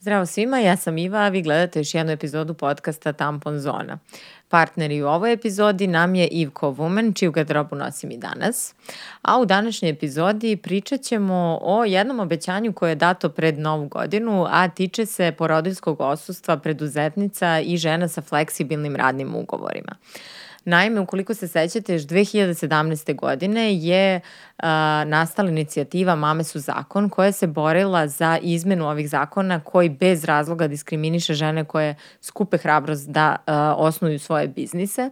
Zdravo svima, ja sam Iva, a vi gledate još jednu epizodu podcasta Tampon Zona. Partneri u ovoj epizodi nam je Ivko Woman, čiju garderobu nosim i danas. A u današnjoj epizodi pričat ćemo o jednom obećanju koje je dato pred novu godinu, a tiče se porodiljskog osustva preduzetnica i žena sa fleksibilnim radnim ugovorima. Naime, ukoliko se sećate, još 2017. godine je a, nastala inicijativa Mame su zakon koja se borila za izmenu ovih zakona koji bez razloga diskriminiše žene koje skupe hrabrost da a, osnuju svoje biznise.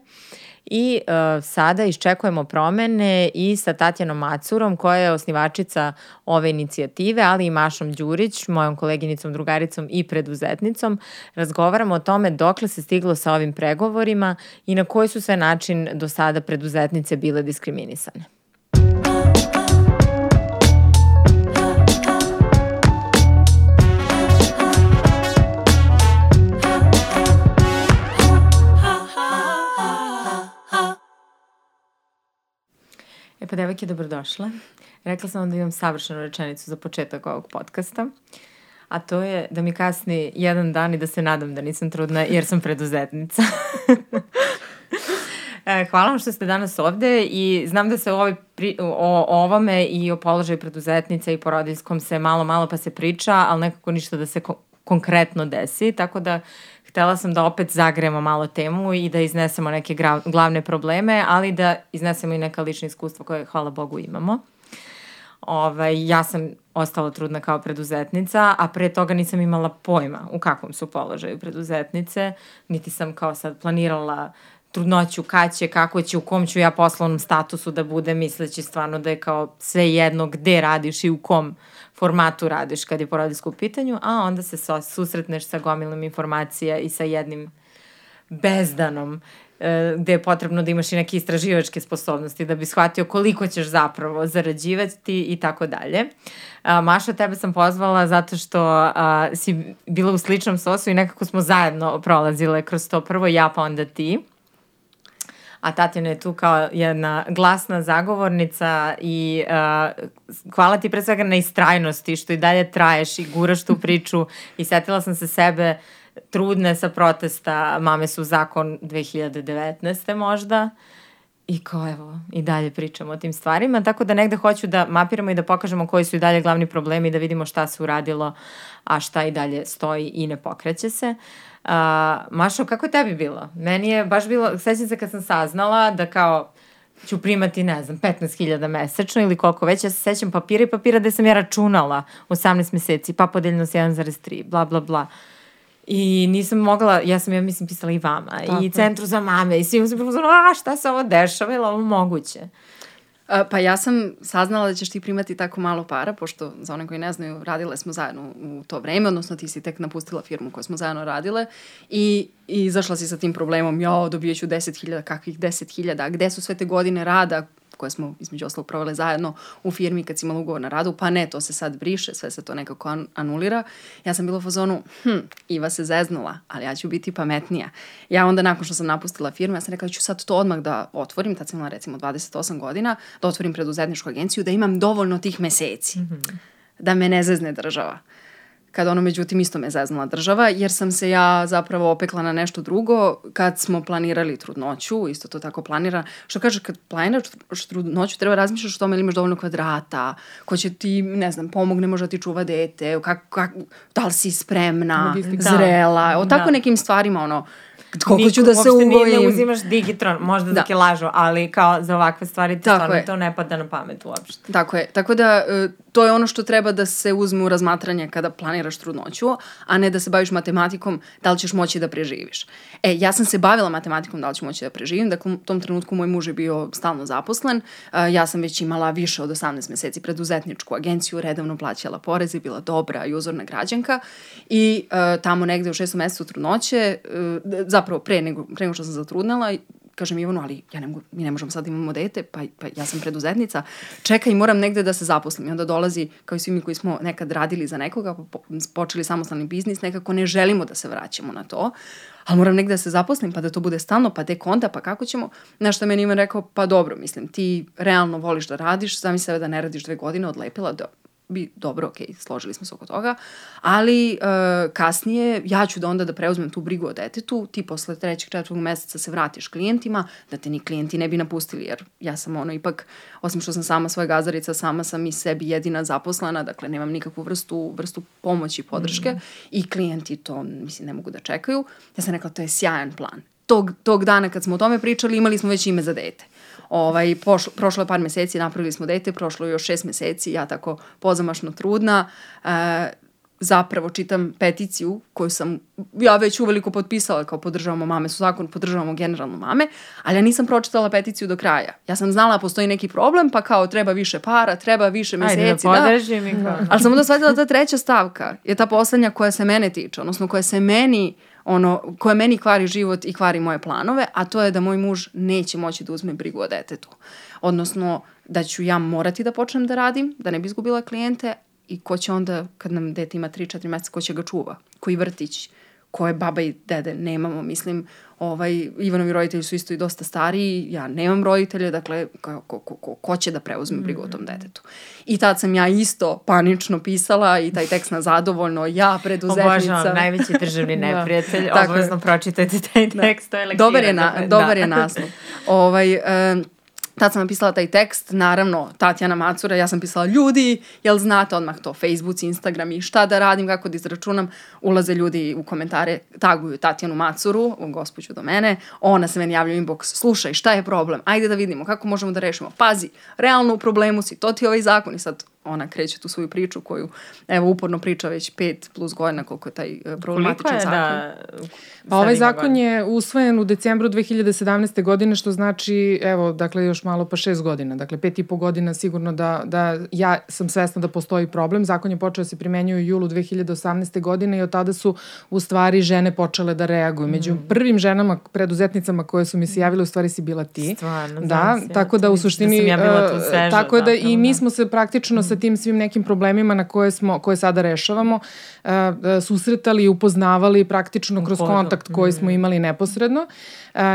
I uh, sada iščekujemo promene i sa Tatjanom Macurom koja je osnivačica ove inicijative, ali i Mašom Đurić, mojom koleginicom, drugaricom i preduzetnicom. Razgovaramo o tome dokle se stiglo sa ovim pregovorima i na koji su sve način do sada preduzetnice bile diskriminisane. E pa devojke, dobrodošle. Rekla sam vam da imam savršenu rečenicu za početak ovog podcasta, a to je da mi kasni jedan dan i da se nadam da nisam trudna jer sam preduzetnica. E, hvala vam što ste danas ovde i znam da se o, ovoj pri, o, o ovome i o položaju preduzetnice i porodiljskom se malo, malo pa se priča, ali nekako ništa da se ko konkretno desi, tako da htela sam da opet zagremo malo temu i da iznesemo neke glavne probleme, ali da iznesemo i neka lična iskustva koje, hvala Bogu, imamo. Ovaj, ja sam ostala trudna kao preduzetnica, a pre toga nisam imala pojma u kakvom su položaju preduzetnice, niti sam kao sad planirala trudnoću, kad će, kako će, u kom ću ja poslovnom statusu da bude, misleći stvarno da je kao sve jedno gde radiš i u kom formatu radiš kad je porodiljsko u pitanju, a onda se susretneš sa gomilom informacija i sa jednim bezdanom e, gde je potrebno da imaš i neke istraživačke sposobnosti da bi shvatio koliko ćeš zapravo zarađivati i tako dalje. Maša, tebe sam pozvala zato što a, si bila u sličnom sosu i nekako smo zajedno prolazile kroz to. Prvo ja, pa onda ti a Tatjana je tu kao jedna glasna zagovornica i uh, hvala ti pre svega na istrajnosti što i dalje traješ i guraš tu priču i setila sam se sebe trudne sa protesta Mame su zakon 2019. možda i kao evo i dalje pričamo o tim stvarima, tako da negde hoću da mapiramo i da pokažemo koji su i dalje glavni problemi i da vidimo šta se uradilo, a šta i dalje stoji i ne pokreće se. Uh, Uh, Mašo, kako je tebi bilo? Meni je baš bilo, sećam se kad sam saznala da kao ću primati, ne znam, 15.000 mesečno ili koliko već, ja se sećam papira i papira gde sam ja računala 18 meseci, pa podeljeno s 1,3, bla, bla, bla. I nisam mogla, ja sam, ja mislim, pisala i vama, Tako. i centru za mame, i svim sam bilo, a šta se ovo dešava, ili ovo moguće? Pa ja sam saznala da ćeš ti primati tako malo para, pošto za one koji ne znaju, radile smo zajedno u to vreme, odnosno ti si tek napustila firmu koju smo zajedno radile i, i izašla si sa tim problemom, ja dobijeću 10.000, kakvih 10.000, gde su sve te godine rada, koje smo između ostalog provele zajedno u firmi kad si imala ugovor na radu, pa ne, to se sad briše, sve se to nekako an anulira. Ja sam bila u fazonu, hm, Iva se zeznula, ali ja ću biti pametnija. Ja onda nakon što sam napustila firmu, ja sam rekla, ću sad to odmah da otvorim, tad sam imala recimo 28 godina, da otvorim preduzetničku agenciju, da imam dovoljno tih meseci. Mm -hmm. Da me ne zezne država kad ono međutim isto me zeznula država, jer sam se ja zapravo opekla na nešto drugo kad smo planirali trudnoću, isto to tako planira, što kaže kad planiraš trudnoću treba razmišljaš o tome ili imaš dovoljno kvadrata, ko će ti, ne znam, pomogne možda ti čuva dete, kak, kak, da li si spremna, da. zrela, o tako da. nekim stvarima, ono, koliko ću da se ugojim. ne uzimaš digitron, možda da. dok je lažu, ali kao za ovakve stvari ti stvarno to ne pada na pamet uopšte. Tako je, tako da e, to je ono što treba da se uzme u razmatranje kada planiraš trudnoću, a ne da se baviš matematikom da li ćeš moći da preživiš. E, ja sam se bavila matematikom da li ću moći da preživim, dakle u tom trenutku moj muž je bio stalno zaposlen, e, ja sam već imala više od 18 meseci preduzetničku agenciju, redovno plaćala poreze, bila dobra i uzorna građanka i uh, tamo negde u šestom mesecu trudnoće, uh, zapravo pre nego, nego što sam zatrudnela, kažem Ivanu, ali ja ne mogu, mi ne možemo sad da imamo dete, pa, pa ja sam preduzetnica, čekaj, moram negde da se zaposlim. I onda dolazi, kao i svi mi koji smo nekad radili za nekoga, pa počeli samostalni biznis, nekako ne želimo da se vraćamo na to, ali moram negde da se zaposlim, pa da to bude stalno, pa tek onda, pa kako ćemo? Na što meni Ivan rekao, pa dobro, mislim, ti realno voliš da radiš, sami sebe da ne radiš dve godine, odlepila, da, bi dobro, ok, složili smo se oko toga, ali uh, kasnije ja ću da onda da preuzmem tu brigu o detetu, ti posle trećeg, četvrtog meseca se vratiš klijentima, da te ni klijenti ne bi napustili, jer ja sam ono ipak, osim što sam sama svoja gazdarica, sama sam i sebi jedina zaposlena, dakle nemam nikakvu vrstu, vrstu pomoći i podrške mm. i klijenti to, mislim, ne mogu da čekaju. Ja sam rekla, to je sjajan plan. Tog, tog dana kad smo o tome pričali, imali smo već ime za dete. Ovaj, pošlo, prošlo je par meseci, napravili smo dete, prošlo je još šest meseci, ja tako pozamašno trudna. E, zapravo čitam peticiju koju sam ja već uveliko potpisala kao podržavamo mame su zakon, podržavamo generalno mame, ali ja nisam pročitala peticiju do kraja. Ja sam znala da postoji neki problem, pa kao treba više para, treba više meseci. Ajde da podržim da. i kao. Ali sam onda shvatila da ta treća stavka je ta poslednja koja se mene tiče, odnosno koja se meni ono, koje meni kvari život i kvari moje planove, a to je da moj muž neće moći da uzme brigu o detetu. Odnosno, da ću ja morati da počnem da radim, da ne bi izgubila klijente, i ko će onda, kad nam dete ima 3-4 meseca, ko će ga čuva? Koji vrtić? Koje baba i dede nemamo, mislim, ovaj, Ivanovi roditelji su isto i dosta stariji, ja nemam roditelje, dakle, ko, ko, ko, ko će da preuzme brigu o tom mm. detetu. I tad sam ja isto panično pisala i taj tekst na zadovoljno, ja, preduzetnica. Obožavam, najveći državni da. neprijatelj, da. obavezno pročitajte taj da. tekst, da. to je lektira. Dobar je, na, da. dobar je naslov. ovaj, um, Tad sam napisala taj tekst, naravno Tatjana Macura, ja sam pisala ljudi, jel znate odmah to, Facebook, Instagram i šta da radim, kako da izračunam, ulaze ljudi u komentare, taguju Tatjanu Macuru, gospođu do mene, ona se meni javlja u inbox, slušaj, šta je problem, ajde da vidimo kako možemo da rešimo, pazi, realno u problemu si, to ti je ovaj zakon i sad ona kreće tu svoju priču koju evo uporno priča već pet plus godina koliko je taj e, problematičan je zakon. Da, pa ovaj zakon godina. je usvojen u decembru 2017. godine što znači evo dakle još malo pa šest godina. Dakle pet i po godina sigurno da, da ja sam svesna da postoji problem. Zakon je počeo da se primenjuje u julu 2018. godine i od tada su u stvari žene počele da reaguju. Među mm. prvim ženama, preduzetnicama koje su mi se javile u stvari si bila ti. Stvarno, da, tako da u suštini da ja bila tu sveža, tako da i mi da. smo se praktično sa tim svim nekim problemima na koje smo koje sada rešavamo uh, susretali i upoznavali praktično kroz kontakt koji smo mm. imali neposredno. Uh,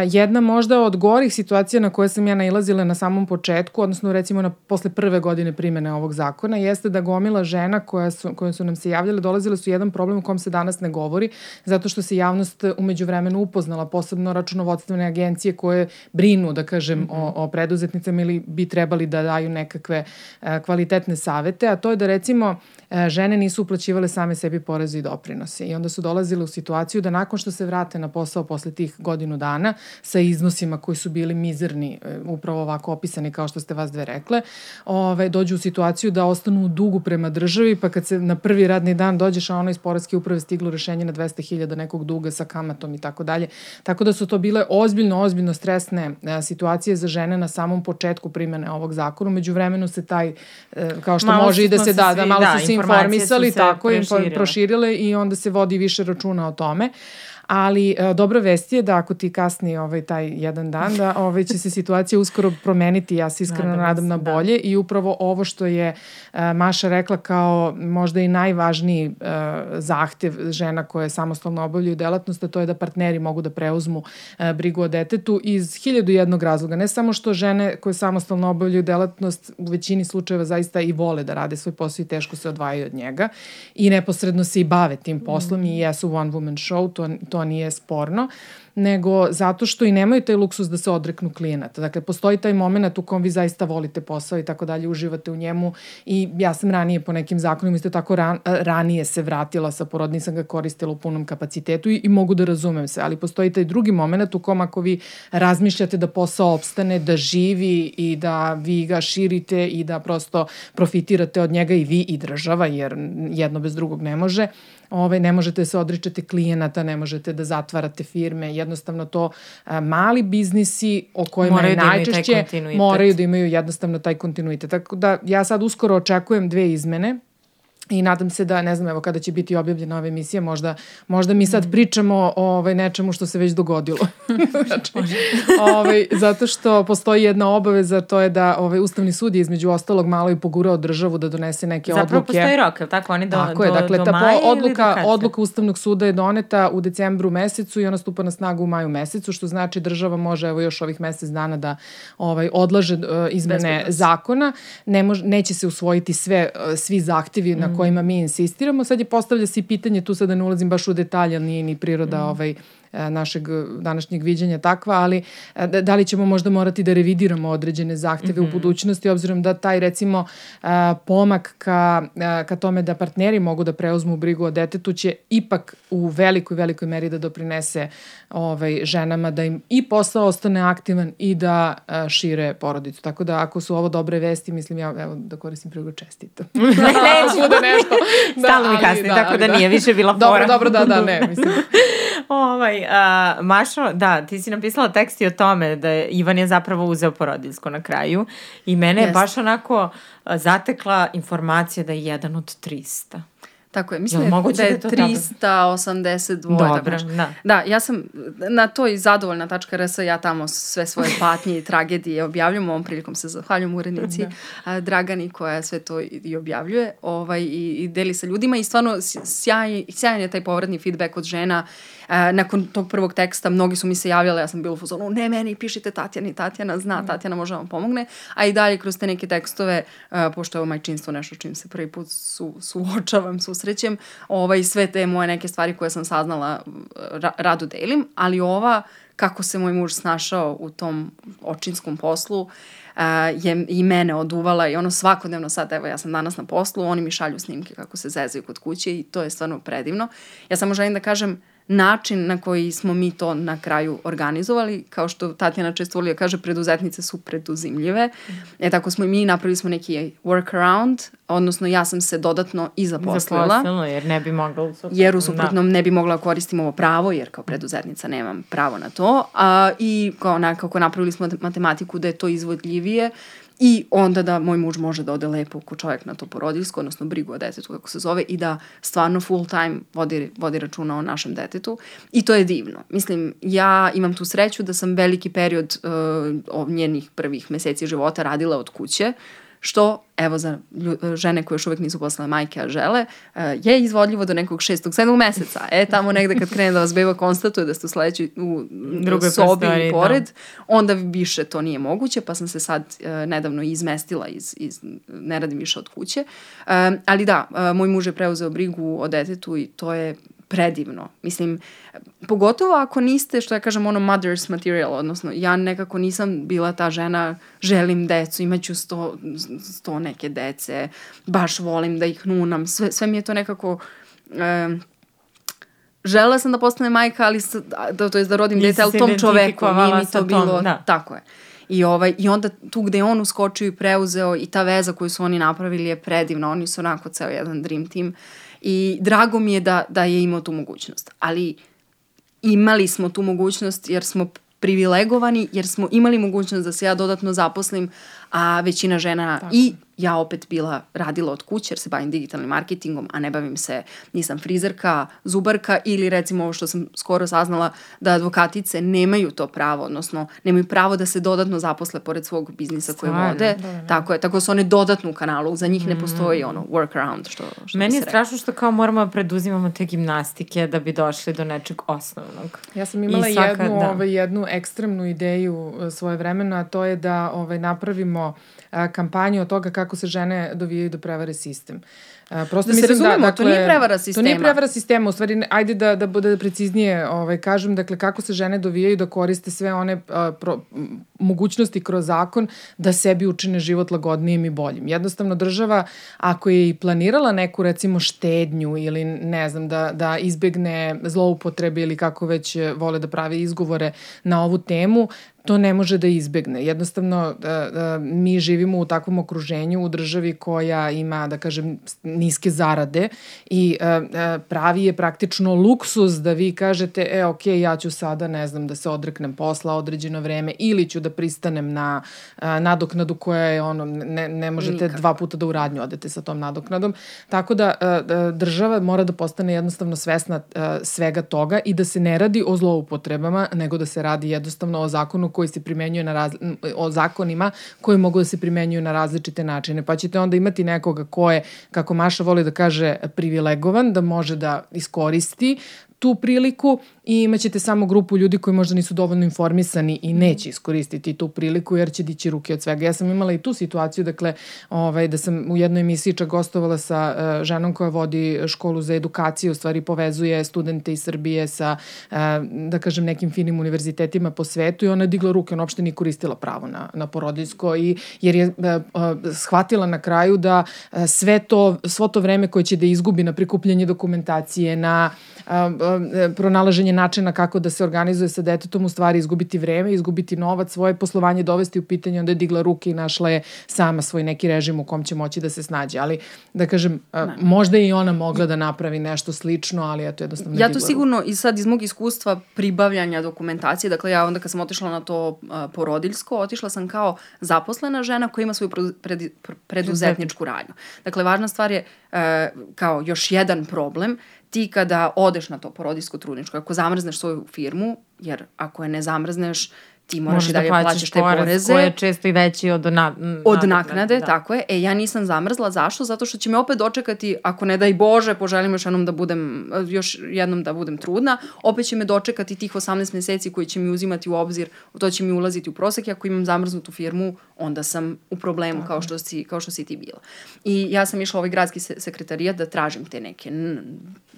jedna možda od gorih situacija na koje sam ja nailazila na samom početku, odnosno recimo na posle prve godine primene ovog zakona, jeste da gomila žena koja su, koje su nam se javljale dolazile su jedan problem o kom se danas ne govori, zato što se javnost umeđu vremenu upoznala, posebno računovodstvene agencije koje brinu, da kažem, mm -hmm. o, o preduzetnicama ili bi trebali da daju nekakve uh, kvalitetne savete, a to je da recimo E, žene nisu uplaćivale same sebi poreze i doprinose i onda su dolazile u situaciju da nakon što se vrate na posao posle tih godinu dana sa iznosima koji su bili mizerni, e, upravo ovako opisani kao što ste vas dve rekle, ove, dođu u situaciju da ostanu u dugu prema državi, pa kad se na prvi radni dan dođeš, a ono iz Poredske uprave stiglo rešenje na 200.000 nekog duga sa kamatom i tako dalje. Tako da su to bile ozbiljno, ozbiljno stresne e, situacije za žene na samom početku primene ovog zakona. Među vremenu se taj, kao što malo može i da se, da, da, malo da, su se informisali, tako, proširile. proširile i onda se vodi više računa o tome. Ali e, dobra vest je da ako ti kasni ovaj, taj jedan dan, da ovaj, će se situacija uskoro promeniti, ja se iskreno nadam, nadam na da. bolje da. i upravo ovo što je e, Maša rekla kao možda i najvažniji e, zahtev žena koje samostalno obavljaju delatnost, a to je da partneri mogu da preuzmu e, brigu o detetu iz hiljadu jednog razloga. Ne samo što žene koje samostalno obavljaju delatnost u većini slučajeva zaista i vole da rade svoj posao i teško se odvajaju od njega i neposredno se i bave tim poslom mm. i jesu one woman show, to, to nije sporno, nego zato što i nemaju taj luksus da se odreknu klijenata. Dakle, postoji taj moment u kom vi zaista volite posao i tako dalje, uživate u njemu i ja sam ranije po nekim zakonima isto tako ran, ranije se vratila sa porodni, sam ga koristila u punom kapacitetu i, i mogu da razumem se, ali postoji taj drugi moment u kom ako vi razmišljate da posao opstane, da živi i da vi ga širite i da prosto profitirate od njega i vi i država, jer jedno bez drugog ne može, ovaj, ne možete se odričati klijenata, ne možete da zatvarate firme, jednostavno to mali biznisi o kojima moraju je da najčešće moraju da imaju jednostavno taj kontinuitet. Tako da ja sad uskoro očekujem dve izmene i nadam se da, ne znam, evo kada će biti objavljena ova emisija, možda, možda mi sad pričamo o ovaj, nečemu što se već dogodilo. znači, ovaj, zato što postoji jedna obaveza, to je da ovaj, Ustavni sud je između ostalog malo i pogurao državu da donese neke Zapravo odluke. Zapravo postoji rok, je tako? Oni do, tako do, je, dakle, do ta maja odluka, odluka Ustavnog suda je doneta u decembru mesecu i ona stupa na snagu u maju mesecu, što znači država može evo još ovih mesec dana da ovaj odlaže uh, izmene zakona. Ne mož, neće se usvojiti sve, uh, svi zahtevi mm. na kojima mi insistiramo. Sad je postavlja se i pitanje, tu sad da ne ulazim baš u detalje, ali nije ni priroda mm. ovaj, našeg današnjeg viđanja takva, ali e, da li ćemo možda morati da revidiramo određene zahteve mm -hmm. u mhm. budućnosti, obzirom da taj recimo e, pomak ka, ka tome da partneri mogu da preuzmu brigu o detetu će ipak u velikoj, velikoj meri da doprinese ovaj, ženama da im i posao ostane aktivan i da šire porodicu. Tako da ako su ovo dobre vesti, mislim ja evo da koristim priliku čestito. ne, neću da nešto. Da, Stalno mi kasni, da, tako da, da, nije više bila fora. Dobro, dobro, da, da, ne, mislim. ovaj, uh, Mašo, da, ti si napisala tekst i o tome da je Ivan je zapravo uzeo porodiljsko na kraju i mene yes. je baš onako zatekla informacija da je jedan od 300. Tako je, mislim da je, da je 382. Dobro, da. Da, ja sam na toj zadovoljna.rs, ja tamo sve svoje patnje i tragedije objavljam, ovom prilikom se zahvaljujem urednici da. Dragani koja sve to i objavljuje ovaj, i, i deli sa ljudima i stvarno sjaj, sjajan je taj povratni feedback od žena E, nakon tog prvog teksta mnogi su mi se javljali, ja sam bila u fazonu, ne meni, pišite Tatjani, Tatjana zna, mm. Tatjana može da vam pomogne, a i dalje kroz te neke tekstove, uh, pošto je ovo majčinstvo nešto čim se prvi put su, suočavam, susrećem, ovaj, sve te moje neke stvari koje sam saznala ra, rado delim, ali ova, kako se moj muž snašao u tom očinskom poslu, uh, je i mene oduvala i ono svakodnevno sad, evo ja sam danas na poslu, oni mi šalju snimke kako se zezaju kod kuće i to je stvarno predivno. Ja samo želim da kažem, način na koji smo mi to na kraju organizovali, kao što Tatjana često volio kaže, preduzetnice su preduzimljive. E tako smo i mi napravili smo neki workaround, odnosno ja sam se dodatno i zaposlila. Zaposlila, jer ne bi mogla. Jer u suprotnom da. ne bi mogla koristim ovo pravo, jer kao preduzetnica nemam pravo na to. A, I kao nekako napravili smo matematiku da je to izvodljivije, I onda da moj muž može da ode lepo ko čovjek na to porodiljsko, odnosno brigu o detetu kako se zove i da stvarno full time vodi, vodi računa o našem detetu. I to je divno. Mislim, ja imam tu sreću da sam veliki period uh, njenih prvih meseci života radila od kuće, što, evo za žene koje još uvek nisu postale majke, a žele, eh, je izvodljivo do nekog šestog, sedmog meseca. E, tamo negde kad krene da vas beba konstatuje da ste u sledećoj u Drugoj sobi i da. pored, da. onda više to nije moguće, pa sam se sad uh, nedavno izmestila iz, iz, ne radim više od kuće. Uh, ali da, uh, moj muž je preuzeo brigu o detetu i to je predivno. Mislim, pogotovo ako niste, što ja kažem, ono mother's material, odnosno ja nekako nisam bila ta žena, želim decu, imaću sto, sto neke dece, baš volim da ih nunam, sve, sve mi je to nekako... Um, žela sam da postane majka, ali sa, da, to je da rodim dete, ali tom čoveku nije mi to bilo, da. tako je. I, ovaj, I onda tu gde je on uskočio i preuzeo i ta veza koju su oni napravili je predivna, oni su onako ceo jedan dream team. Uh, i drago mi je da, da je imao tu mogućnost. Ali imali smo tu mogućnost jer smo privilegovani, jer smo imali mogućnost da se ja dodatno zaposlim, a većina žena Tako. i ja opet bila radila od kuće jer se bavim digitalnim marketingom, a ne bavim se, nisam frizerka, zubarka ili recimo ovo što sam skoro saznala da advokatice nemaju to pravo, odnosno nemaju pravo da se dodatno zaposle pored svog biznisa koje vode. Da, da. Tako je, tako da su one dodatno u kanalu, za njih ne postoji mm. ono workaround što, što Meni je strašno što kao moramo da preduzimamo te gimnastike da bi došli do nečeg osnovnog. Ja sam imala svaka, jednu, da. ovaj, jednu ekstremnu ideju e, svoje vremena, a to je da ovaj, napravimo a, kampanju o toga kako se žene dovijaju do prevare sistem. Prosto da se da, razumemo, da, dakle, to nije prevara sistema. To nije prevara sistema, u stvari, ajde da, da bude preciznije ovaj, kažem, dakle, kako se žene dovijaju da koriste sve one a, pro, mogućnosti kroz zakon da sebi učine život lagodnijim i boljim. Jednostavno, država, ako je i planirala neku, recimo, štednju ili, ne znam, da, da izbegne zloupotrebe ili kako već vole da prave izgovore na ovu temu, to ne može da izbegne. Jednostavno, mi živimo u takvom okruženju, u državi koja ima, da kažem, niske zarade i uh, pravi je praktično luksus da vi kažete, e, ok, ja ću sada, ne znam, da se odreknem posla određeno vreme ili ću da pristanem na nadoknadu koja je ono, ne, ne možete Nikako. dva puta da u radnju odete sa tom nadoknadom. Tako da država mora da postane jednostavno svesna svega toga i da se ne radi o zloupotrebama, nego da se radi jednostavno o zakonu koji se primenjuje na raz, o zakonima koji mogu da se primenjuju na različite načine. Pa ćete onda imati nekoga ko je, kako Maša voli da kaže, privilegovan, da može da iskoristi tu priliku i imaćete samo grupu ljudi koji možda nisu dovoljno informisani i neće iskoristiti tu priliku jer će dići ruke od svega. Ja sam imala i tu situaciju, dakle, ovaj, da sam u jednoj emisiji čak gostovala sa uh, ženom koja vodi školu za edukaciju, u stvari povezuje studente iz Srbije sa, uh, da kažem, nekim finim univerzitetima po svetu i ona je digla ruke, ona uopšte nije koristila pravo na, na porodiljsko i, jer je uh, uh, shvatila na kraju da uh, sve to, svo to vreme koje će da izgubi na prikupljanje dokumentacije, na uh, pronalaženje načina kako da se organizuje sa detetom, u stvari izgubiti vreme, izgubiti novac, svoje poslovanje dovesti u pitanje, onda je digla ruke i našla je sama svoj neki režim u kom će moći da se snađe. Ali, da kažem, ne. možda i ona mogla da napravi nešto slično, ali eto, jednostavno Ja to sigurno ruke. i sad iz mog iskustva pribavljanja dokumentacije, dakle ja onda kad sam otišla na to uh, porodiljsko, otišla sam kao zaposlena žena koja ima svoju pred, preduzetničku radnju. Dakle, važna stvar je uh, kao još jedan problem, ti kada odeš na to porodijsko trudničko, ako zamrzneš svoju firmu, jer ako je ne zamrzneš, ti moraš i dalje da plaćaš te poreze. Koje je često i veći od, na, od naknade. Da. tako je. E, ja nisam zamrzla. Zašto? Zato što će me opet dočekati, ako ne daj Bože, poželim još jednom da budem, još jednom da budem trudna, opet će me dočekati tih 18 meseci koji će mi uzimati u obzir, to će mi ulaziti u prosek. Ako imam zamrznutu firmu, onda sam u problemu tako. kao što, si, kao što si ti bila. I ja sam išla u ovaj gradski sekretarijat da tražim te neke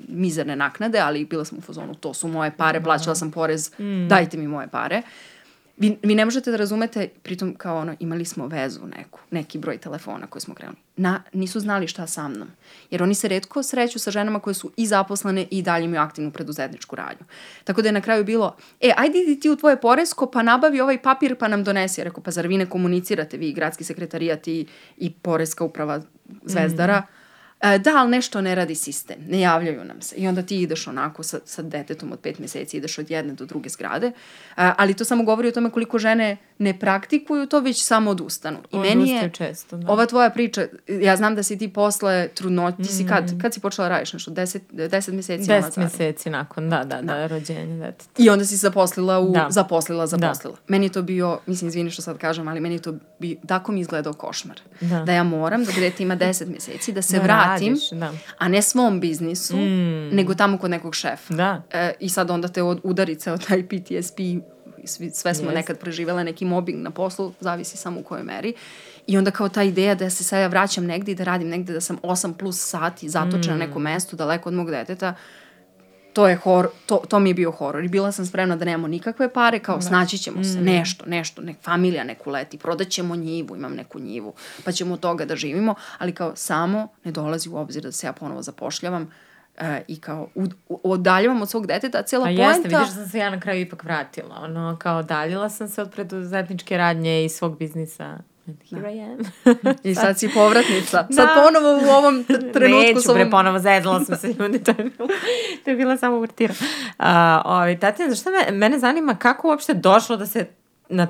mizerne naknade, ali bila sam u fazonu, to su moje pare, da. plaćala sam porez, mm. dajte mi moje pare. Uh, vi, vi ne možete da razumete, pritom kao ono, imali smo vezu neku, neki broj telefona koje smo krenuli. Na, nisu znali šta sa mnom. Jer oni se redko sreću sa ženama koje su i zaposlene i dalje imaju aktivnu preduzetničku radnju. Tako da je na kraju bilo, e, ajde idi ti u tvoje poresko, pa nabavi ovaj papir pa nam donesi. Rekao, pa zar vi ne komunicirate, vi gradski sekretarijat i, i poreska uprava Zvezdara, mm E, da, ali nešto ne radi sistem, ne javljaju nam se. I onda ti ideš onako sa, sa detetom od pet meseci, ideš od jedne do druge zgrade, uh, ali to samo govori o tome koliko žene ne praktikuju to, već samo odustanu. I Odustaju meni je često, da. ova tvoja priča, ja znam da si ti posle trudnoće, ti si kad, mm. kad si počela da radiš nešto? Deset, deset meseci? Deset meseci nakon, da, da, da, da rođenje deteta. I onda si zaposlila u, da. zaposlila, zaposlila. Da. Meni je to bio, mislim, izvini što sad kažem, ali meni je to bi, tako mi izgledao košmar. Da. da ja moram, da dete ima deset meseci, da se da, vratim, radiš, da. a ne svom biznisu, mm. nego tamo kod nekog šefa. Da. E, I sad onda te od, udari ceo taj PTSP svi, sve smo yes. nekad preživele neki mobbing na poslu, zavisi samo u kojoj meri. I onda kao ta ideja da se sad ja vraćam negde i da radim negde da sam 8 plus sati zatočena mm. na nekom mestu, daleko od mog deteta, to je hor, to, to mi je bio horor. I bila sam spremna da nemamo nikakve pare, kao da. snaći ćemo se, mm. nešto, nešto, nek familija neku leti, prodaćemo njivu, imam neku njivu, pa ćemo od toga da živimo, ali kao samo ne dolazi u obzir da se ja ponovo zapošljavam, Uh, i kao odaljavam od svog deteta, a cijela poenta... A jeste, vidiš da sam se ja na kraju ipak vratila, ono, kao daljila sam se od preduzetničke radnje i svog biznisa. And here da. I am. I sad si povratnica. Da. Sad ponovo u ovom trenutku. Neću, bre, ponovo zezala sam se ljudi. To je, bilo, to je bila samo vrtira. Uh, ovaj, Tatjana, šta me, mene zanima kako uopšte došlo da se na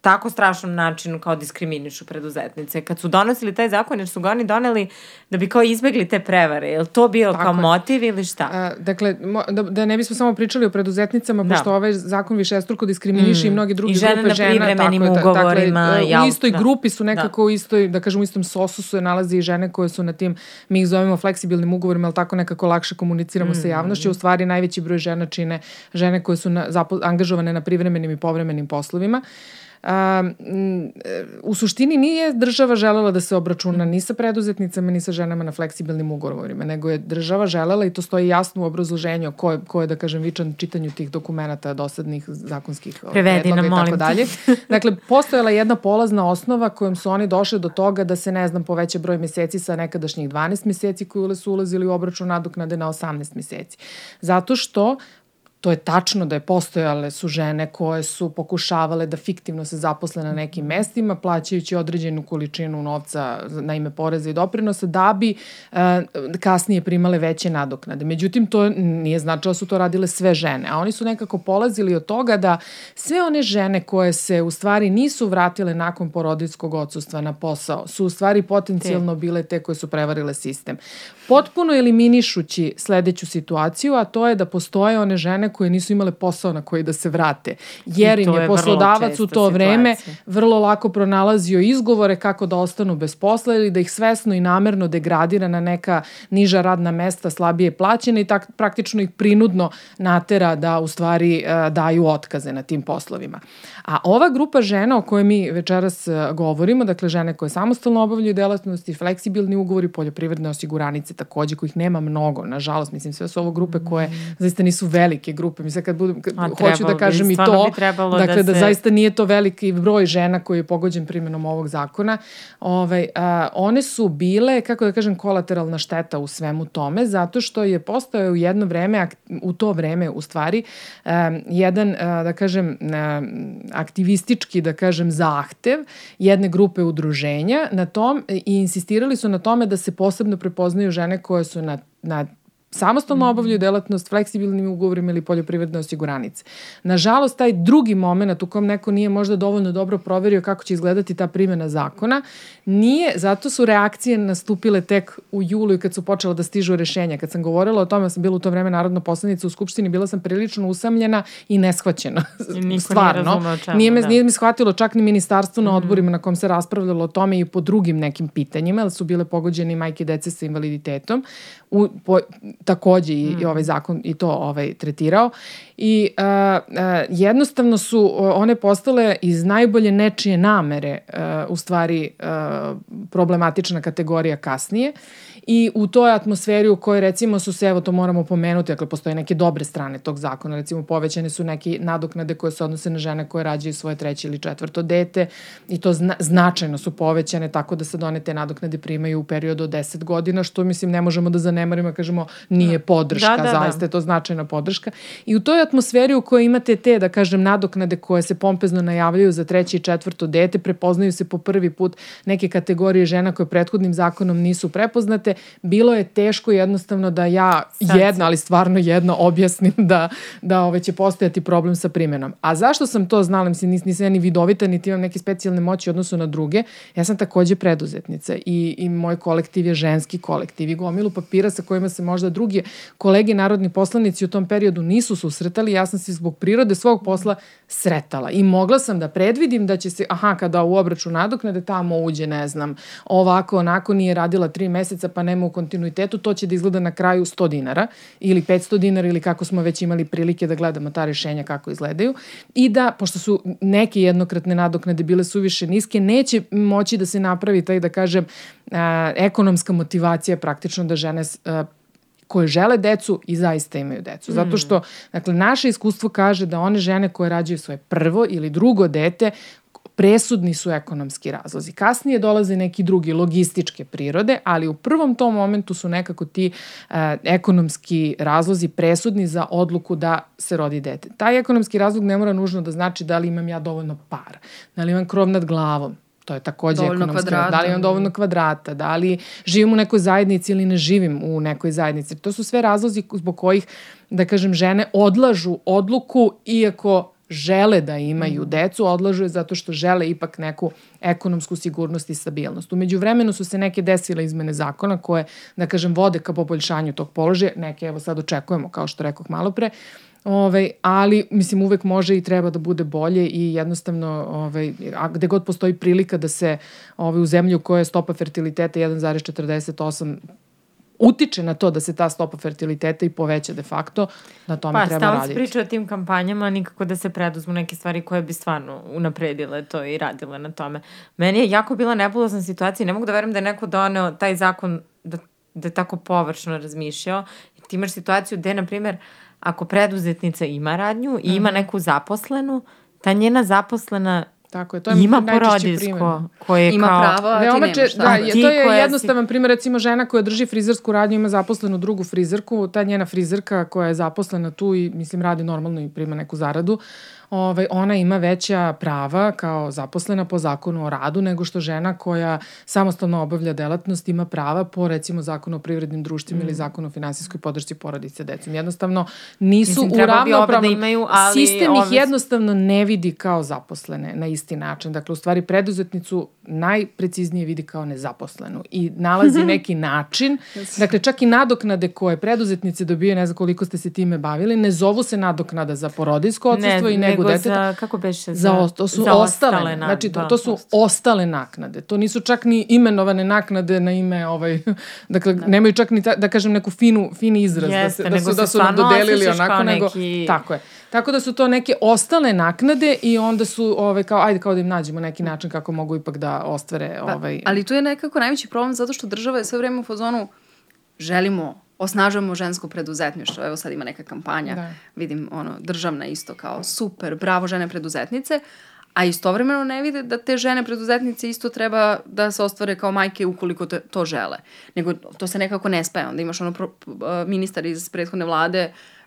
tako strašnom načinu kao diskriminišu preduzetnice. Kad su donosili taj zakon, jer su ga oni doneli da bi kao izbegli te prevare. Je li to bio tako kao je. motiv ili šta? A, dakle, da, da ne bismo samo pričali o preduzetnicama, da. pošto ovaj zakon više struko diskriminiše mm. i mnogi drugi grupe žena. I žene na privremenim ugovorima. Dakle, u istoj da. grupi su nekako da. u istoj, da kažem, u istom sosu se nalazi i žene koje su na tim, mi ih zovemo fleksibilnim ugovorima, ali tako nekako lakše komuniciramo mm. sa javnošću. U stvari najveći broj žena čine žene koje su na, zapo, angažovane na privremenim i povremenim poslovima. Uh, A, u suštini nije država želela da se obračuna ni sa preduzetnicama, ni sa ženama na fleksibilnim ugovorima, nego je država želela, i to stoji jasno u obrazloženju ko je, ko je da kažem, vičan čitanju tih dokumenta dosadnih zakonskih Prevedi nam, i tako dalje. Dakle, postojala jedna polazna osnova kojom su oni došli do toga da se, ne znam, poveća broj meseci sa nekadašnjih 12 meseci koji su ulazili u obračun nadoknade na 18 meseci. Zato što To je tačno da je postojale su žene koje su pokušavale da fiktivno se zaposle na nekim mestima, plaćajući određenu količinu novca na ime poreza i doprinosa, da bi uh, kasnije primale veće nadoknade. Međutim, to nije značilo da su to radile sve žene, a oni su nekako polazili od toga da sve one žene koje se u stvari nisu vratile nakon porodinskog odsustva na posao, su u stvari potencijalno bile te koje su prevarile sistem. Potpuno eliminišući sledeću situaciju, a to je da postoje one žene koje nisu imale posao na koji da se vrate. Jer im je, je poslodavac u to vreme vrlo lako pronalazio izgovore kako da ostanu bez posla ili da ih svesno i namerno degradira na neka niža radna mesta, slabije plaćene i tak, praktično ih prinudno natera da u stvari uh, daju otkaze na tim poslovima. A ova grupa žena o kojoj mi večeras uh, govorimo, dakle žene koje samostalno obavljaju delatnosti, fleksibilni ugovori, poljoprivredne osiguranice takođe, kojih nema mnogo, nažalost, mislim sve su ovo grupe koje mm. zaista nisu velike grupe. Mislim, kad budem, kad, A, hoću da kažem bi, i to, bi dakle, da, da se... da zaista nije to veliki broj žena koji je pogođen primjenom ovog zakona. Ovaj, a, one su bile, kako da kažem, kolateralna šteta u svemu tome, zato što je postao u jedno vreme, u to vreme u stvari, a, jedan, a, da kažem, a, aktivistički, da kažem, zahtev jedne grupe udruženja na tom i insistirali su na tome da se posebno prepoznaju žene koje su na, na samostalno mhm. obavljaju delatnost fleksibilnim ugovorima ili poljoprivredne osiguranice. Nažalost, taj drugi moment u kom neko nije možda dovoljno dobro proverio kako će izgledati ta primjena zakona, nije, zato su reakcije nastupile tek u julu i kad su počela da stižu rešenja. Kad sam govorila o tome, ja sam bila u to vreme narodna poslanica u Skupštini, bila sam prilično usamljena i neshvaćena. Niko Stvarno. Nije, čemu, nije, me, da. nije mi shvatilo čak ni ministarstvo na mhm. odborima mm. na kom se raspravljalo o tome i po drugim nekim pitanjima, ali su bile pogođene i majke dece sa invaliditetom. U, po, takođe i, mm. i ovaj zakon i to ovaj tretirao i uh, uh, jednostavno su one postale iz najbolje nečije namere uh, u stvari uh, problematična kategorija kasnije i u toj atmosferi u kojoj recimo su se, evo to moramo pomenuti, dakle postoje neke dobre strane tog zakona, recimo povećane su neke nadoknade koje se odnose na žene koje rađaju svoje treće ili četvrto dete i to zna, značajno su povećane tako da sad one te nadoknade primaju u periodu od 10 godina, što mislim ne možemo da zanemarimo, kažemo nije da. podrška, da, da, da. zaista je to značajna podrška. I u toj atmosferi u kojoj imate te, da kažem, nadoknade koje se pompezno najavljaju za treće i četvrto dete, prepoznaju se po prvi put neke kategorije žena koje prethodnim zakonom nisu prepoznate, bilo je teško jednostavno da ja Sad. jedna, ali stvarno jedna objasnim da, da ove, će postojati problem sa primjenom. A zašto sam to znala, mislim, nis, nisam ja ni vidovita, niti imam neke specijalne moći u odnosu na druge, ja sam takođe preduzetnica i, i moj kolektiv je ženski kolektiv i gomilu papira sa kojima se možda drugi kolege narodni poslanici u tom periodu nisu susretali, ja sam se zbog prirode svog posla sretala i mogla sam da predvidim da će se, aha, kada u obraču nadoknade tamo uđe, ne znam, ovako, onako, nije radila tri meseca, pa nema u kontinuitetu, to će da izgleda na kraju 100 dinara ili 500 dinara ili kako smo već imali prilike da gledamo ta rešenja kako izgledaju i da, pošto su neke jednokratne nadoknade bile suviše niske, neće moći da se napravi taj, da kažem, a, ekonomska motivacija praktično da žene a, koje žele decu i zaista imaju decu. Zato što, mm. dakle, naše iskustvo kaže da one žene koje rađaju svoje prvo ili drugo dete, presudni su ekonomski razlozi. Kasnije dolaze neki drugi logističke prirode, ali u prvom tom momentu su nekako ti uh, ekonomski razlozi presudni za odluku da se rodi dete. Taj ekonomski razlog ne mora nužno da znači da li imam ja dovoljno para, da li imam krov nad glavom, to je takođe dovoljno ekonomski, kvadrata. da li imam dovoljno kvadrata, da li živim u nekoj zajednici ili ne živim u nekoj zajednici. To su sve razlozi zbog kojih, da kažem, žene odlažu odluku iako žele da imaju mm. decu, odlažu je zato što žele ipak neku ekonomsku sigurnost i stabilnost. Umeđu vremenu su se neke desile izmene zakona koje, da kažem, vode ka poboljšanju tog položaja, neke evo sad očekujemo, kao što rekoh malo pre, Ovaj, ali, mislim, uvek može i treba da bude bolje i jednostavno, ovaj, a gde god postoji prilika da se ovaj, u zemlju koja je stopa fertiliteta 1,48 utiče na to da se ta stopa fertiliteta i poveća de facto, na tome pa, treba raditi. Pa, stalo se priča o tim kampanjama, nikako da se preduzmu neke stvari koje bi stvarno unapredile to i radile na tome. Meni je jako bila nebulozna situacija ne mogu da verujem da je neko doneo taj zakon da, da je tako površno razmišljao. Ti imaš situaciju gde, na primer, ako preduzetnica ima radnju i ima mhm. neku zaposlenu, ta njena zaposlena Tako je, to je Ima porodilsko koje ima kao... pravo, a ti nemaš. Da, je, to je jednostavan si... primjer, recimo žena koja drži frizersku radnju ima zaposlenu drugu frizerku, ta njena frizerka koja je zaposlena tu i mislim radi normalno i prima neku zaradu, ovaj, ona ima veća prava kao zaposlena po zakonu o radu nego što žena koja samostalno obavlja delatnost ima prava po recimo zakonu o privrednim društvima mm. ili zakonu o finansijskoj podršci porodice decom. Jednostavno nisu Mislim, u ravnopravnom... Da imaju, ali sistem ih jednostavno ne vidi kao zaposlene na isti način. Dakle, u stvari preduzetnicu najpreciznije vidi kao nezaposlenu i nalazi neki način, dakle čak i nadoknade koje preduzetnice dobije, ne znam koliko ste se time bavili, ne zovu se nadoknada za porodinsko odsustvo ne, i nego nego deteta. Za, kako beše? Za, za, to su za ostale, ostale na, znači to, da, to su ost. ostale naknade. To nisu čak ni imenovane naknade na ime ovaj dakle da. nemaju čak ni ta, da kažem neku finu fini izraz Jeste, da, se, da su da su nam dodelili onako nego neki... tako je. Tako da su to neke ostale naknade i onda su ovaj kao ajde kao da im nađemo neki način kako mogu ipak da ostvare pa, ovaj Ali tu je nekako najveći problem zato što država je sve vreme u fazonu želimo osnažujemo žensko preduzetništvo. Evo sad ima neka kampanja, da. vidim ono, državna isto kao super, bravo žene preduzetnice, a istovremeno ne vide da te žene preduzetnice isto treba da se ostvare kao majke ukoliko te, to žele. Nego to se nekako ne spaja. Onda imaš ono pro, ministar iz prethodne vlade uh,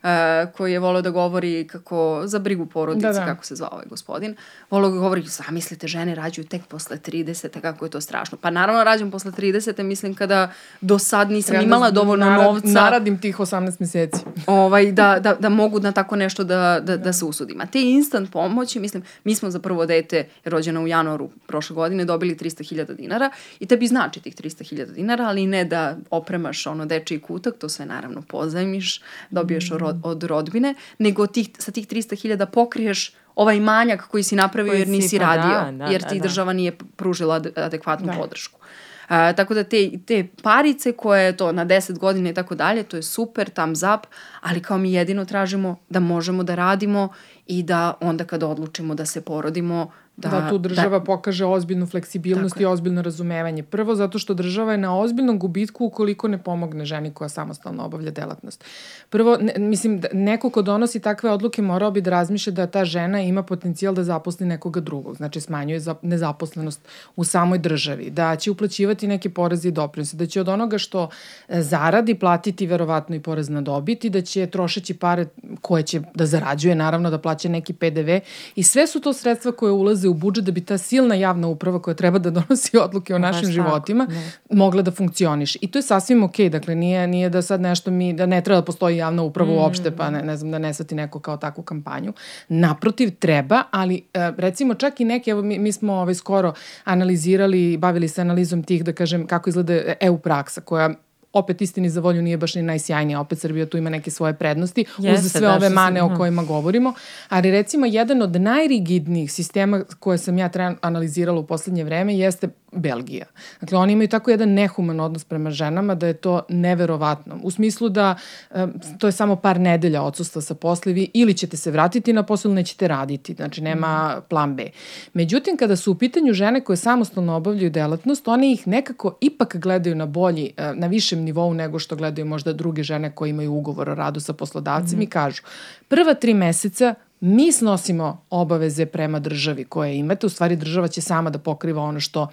koji je volio da govori kako za brigu porodice, da, da. kako se zvao ovaj gospodin. Volio da govori, zamislite, žene rađuju tek posle 30. kako je to strašno. Pa naravno rađam posle 30. mislim kada do sad nisam ja imala dovoljno narad, novca. Naradim tih 18 meseci. Ovaj, da, da, da mogu na tako nešto da, da, da se usudim. A te instant pomoći, mislim, mi smo za prvo dete rođeno u januaru prošle godine dobili 300.000 dinara i tebi znači tih 300.000 dinara, ali ne da opremaš ono dečiji kutak, to sve naravno pozajmiš, dobiješ mm od, od rodbine, nego tih, sa tih 300.000 pokriješ ovaj manjak koji si napravio koji jer nisi si, pa radio, da, da, jer ti da, da. država nije pružila adekvatnu da. podršku. A, tako da te, te parice koje je to na 10 godina i tako dalje, to je super, thumbs up, ali kao mi jedino tražimo da možemo da radimo i da onda kada odlučimo da se porodimo, Da, da tu država da, pokaže ozbiljnu fleksibilnost i ozbiljno razumevanje. Prvo zato što država je na ozbiljnom gubitku ukoliko ne pomogne ženi koja samostalno obavlja delatnost. Prvo, ne, mislim, da neko ko donosi takve odluke morao bi da razmišlja da ta žena ima potencijal da zaposli nekoga drugog, znači smanjuje za, nezaposlenost u samoj državi, da će uplaćivati neke poreze i doprinose, da će od onoga što e, zaradi platiti verovatno i porez na dobit i da će trošeći pare koje će da zarađuje, naravno da plaća neki PDV i sve su to sredstva koje ulaze ulaze u budžet da bi ta silna javna uprava koja treba da donosi odluke o našim Baš životima tako, ne. mogla da funkcioniše. I to je sasvim okej, okay. dakle nije, nije da sad nešto mi, da ne treba da postoji javna uprava mm. uopšte, pa ne, ne znam da ne svati neko kao takvu kampanju. Naprotiv, treba, ali e, recimo čak i neke, evo mi, mi smo ovaj, skoro analizirali, bavili se analizom tih, da kažem, kako izgleda EU praksa, koja opet istini za volju nije baš ni najsjajnija, opet Srbija tu ima neke svoje prednosti Jeste, uz sve da, ove mane sam, o kojima govorimo, ali recimo jedan od najrigidnijih sistema koje sam ja analizirala u poslednje vreme jeste Belgija. Dakle, oni imaju tako jedan nehuman odnos prema ženama da je to neverovatno. U smislu da um, to je samo par nedelja odsustva sa poslevi ili ćete se vratiti na posao ili nećete raditi. Znači, nema mhm. plan B. Međutim, kada su u pitanju žene koje samostalno obavljaju delatnost, one ih nekako ipak gledaju na bolji, na višem nivou nego što gledaju možda druge žene koje imaju ugovor o radu sa poslodavcem mm -hmm. i kažu prva tri meseca mi snosimo obaveze prema državi koje imate, u stvari država će sama da pokriva ono što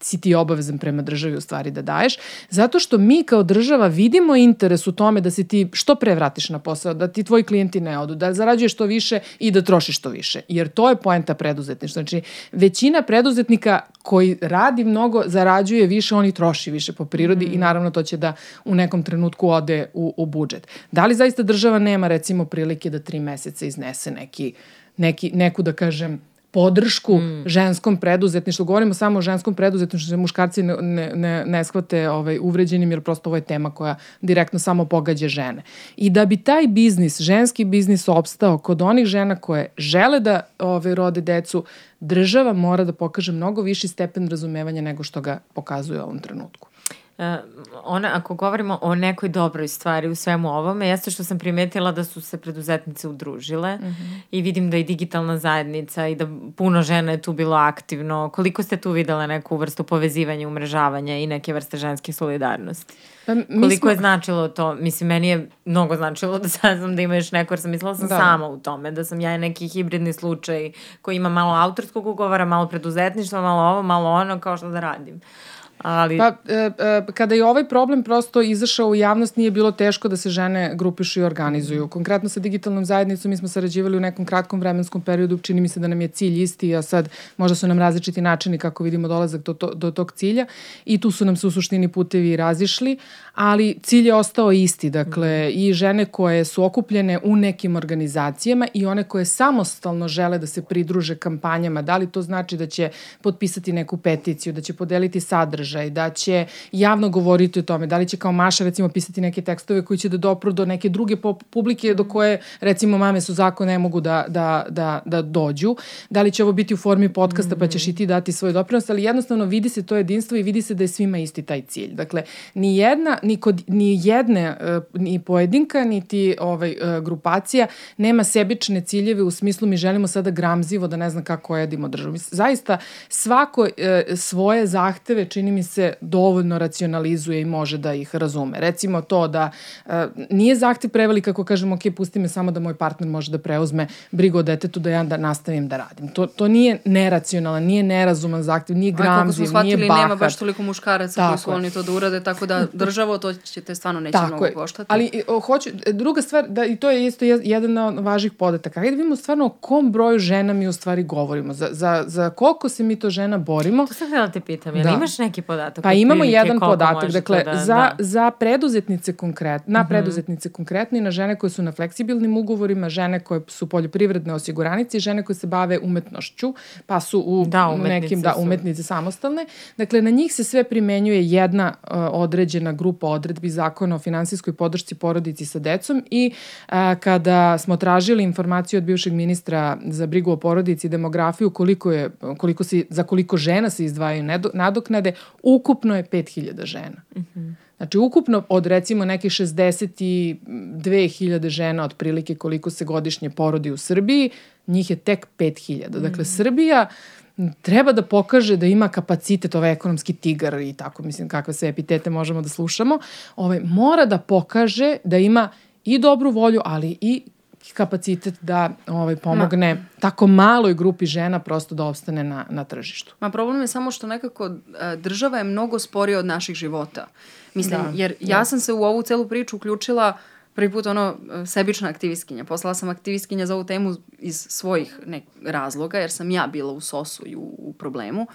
si ti obavezan prema državi u stvari da daješ, zato što mi kao država vidimo interes u tome da se ti što pre vratiš na posao, da ti tvoji klijenti ne odu, da zarađuješ što više i da trošiš što više, jer to je poenta preduzetništva. Znači, većina preduzetnika koji radi mnogo, zarađuje više, oni troši više po prirodi mm. i naravno to će da u nekom trenutku ode u, u budžet. Da li zaista država nema recimo prilike da tri meseca iznese neki, neki, neku da kažem podršku mm. ženskom preduzetništvu. Govorimo samo o ženskom preduzetništvu, da muškarci ne, ne, ne, ne shvate ovaj, uvređenim, jer prosto ovo je tema koja direktno samo pogađa žene. I da bi taj biznis, ženski biznis opstao kod onih žena koje žele da ove, rode decu, država mora da pokaže mnogo viši stepen razumevanja nego što ga pokazuje u ovom trenutku. Uh, ona, ako govorimo o nekoj dobroj stvari u svemu ovome, jeste što sam primetila da su se preduzetnice udružile mm -hmm. i vidim da i digitalna zajednica i da puno žena je tu bilo aktivno. Koliko ste tu videla neku vrstu povezivanja, umrežavanja i neke vrste ženske solidarnosti? Pa, Koliko smo... je značilo to? Mislim, meni je mnogo značilo da saznam da ima još neko, jer sam mislila sam da. sama u tome, da sam ja neki hibridni slučaj koji ima malo autorskog ugovora, malo preduzetništva, malo ovo, malo ono, kao što da radim. Ali... Pa, e, e, kada je ovaj problem prosto izašao u javnost, nije bilo teško da se žene grupišu i organizuju. Konkretno sa digitalnom zajednicom mi smo sarađivali u nekom kratkom vremenskom periodu, čini mi se da nam je cilj isti, a sad možda su nam različiti načini kako vidimo dolazak do, to, do tog cilja i tu su nam se u suštini putevi razišli, ali cilj je ostao isti, dakle i žene koje su okupljene u nekim organizacijama i one koje samostalno žele da se pridruže kampanjama, da li to znači da će potpisati neku peticiju, da će podeliti sadržaj, da će javno govoriti o tome, da li će kao Maša recimo pisati neke tekstove koji će da dopru do neke druge publike do koje recimo mame su zakon ne mogu da, da, da, da dođu, da li će ovo biti u formi podcasta pa ćeš i ti dati svoj doprinos, ali jednostavno vidi se to jedinstvo i vidi se da je svima isti taj cilj. Dakle, ni jedna, ni, kod, ni jedne, e, ni pojedinka, niti ovaj, e, grupacija nema sebične ciljeve u smislu mi želimo sada gramzivo da ne znam kako jedimo državu. Zaista svako e, svoje zahteve čini mi se dovoljno racionalizuje i može da ih razume. Recimo to da nije zahtev prevelik ako kažemo ok, pusti me samo da moj partner može da preuzme brigu o detetu da ja da nastavim da radim. To, to nije neracionalan, nije nerazuman zahtev, nije gramziv, nije bahat. nema baš toliko muškaraca koji su oni to da urade, tako da država to ćete stvarno neće Tako mnogo koštati. Ali o, hoću, druga stvar, da, i to je isto jedan od važnih podataka. Hajde da vidimo stvarno o kom broju žena mi u stvari govorimo. Za, za, za koliko se mi to žena borimo. To sam htjela da te pitam, jel da. imaš neki podatak? Pa imamo jedan podatak. Dakle, da, za, da. za preduzetnice konkretno, na mm -hmm. preduzetnice konkretno i na žene koje su na fleksibilnim ugovorima, žene koje su poljoprivredne osiguranice i žene koje se bave umetnošću, pa su u da, nekim da, umetnice su. samostalne. Dakle, na njih se sve primenjuje jedna uh, određena grupa odredbi zakona o finansijskoj podršci porodici sa decom i a, kada smo tražili informaciju od bivšeg ministra za brigu o porodici i demografiju koliko je, koliko se, za koliko žena se izdvajaju nadoknade, ukupno je 5000 žena. Mm -hmm. Znači, ukupno od recimo nekih 62.000 žena otprilike koliko se godišnje porodi u Srbiji, njih je tek 5.000. Dakle, mm. Srbija treba da pokaže da ima kapacitet, ovaj ekonomski tigar i tako, mislim, kakve sve epitete možemo da slušamo, ovaj, mora da pokaže da ima i dobru volju, ali i kapacitet da ovaj, pomogne Ma. tako maloj grupi žena prosto da opstane na, na tržištu. Ma problem je samo što nekako država je mnogo sporija od naših života. Mislim, da, jer ja da. sam se u ovu celu priču uključila uh, prvi put ono sebična aktivistkinja. Poslala sam aktivistkinja za ovu temu iz svojih nek razloga, jer sam ja bila u sosu i u, u problemu.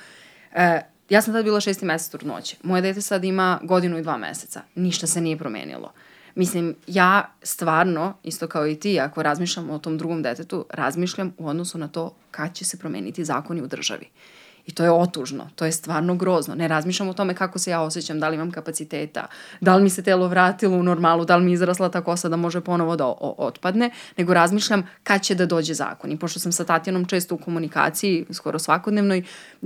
E, ja sam tada bila šesti mesec trudnoće. Moje dete sad ima godinu i dva meseca. Ništa se nije promenilo. Mislim, ja stvarno, isto kao i ti, ako razmišljam o tom drugom detetu, razmišljam u odnosu na to kad će se promeniti zakoni u državi. I to je otužno, to je stvarno grozno. Ne razmišljam o tome kako se ja osjećam, da li imam kapaciteta, da li mi se telo vratilo u normalu, da li mi izrasla ta kosa da može ponovo da otpadne, nego razmišljam kad će da dođe zakon. I pošto sam sa Tatjanom često u komunikaciji, skoro svakodnevnoj,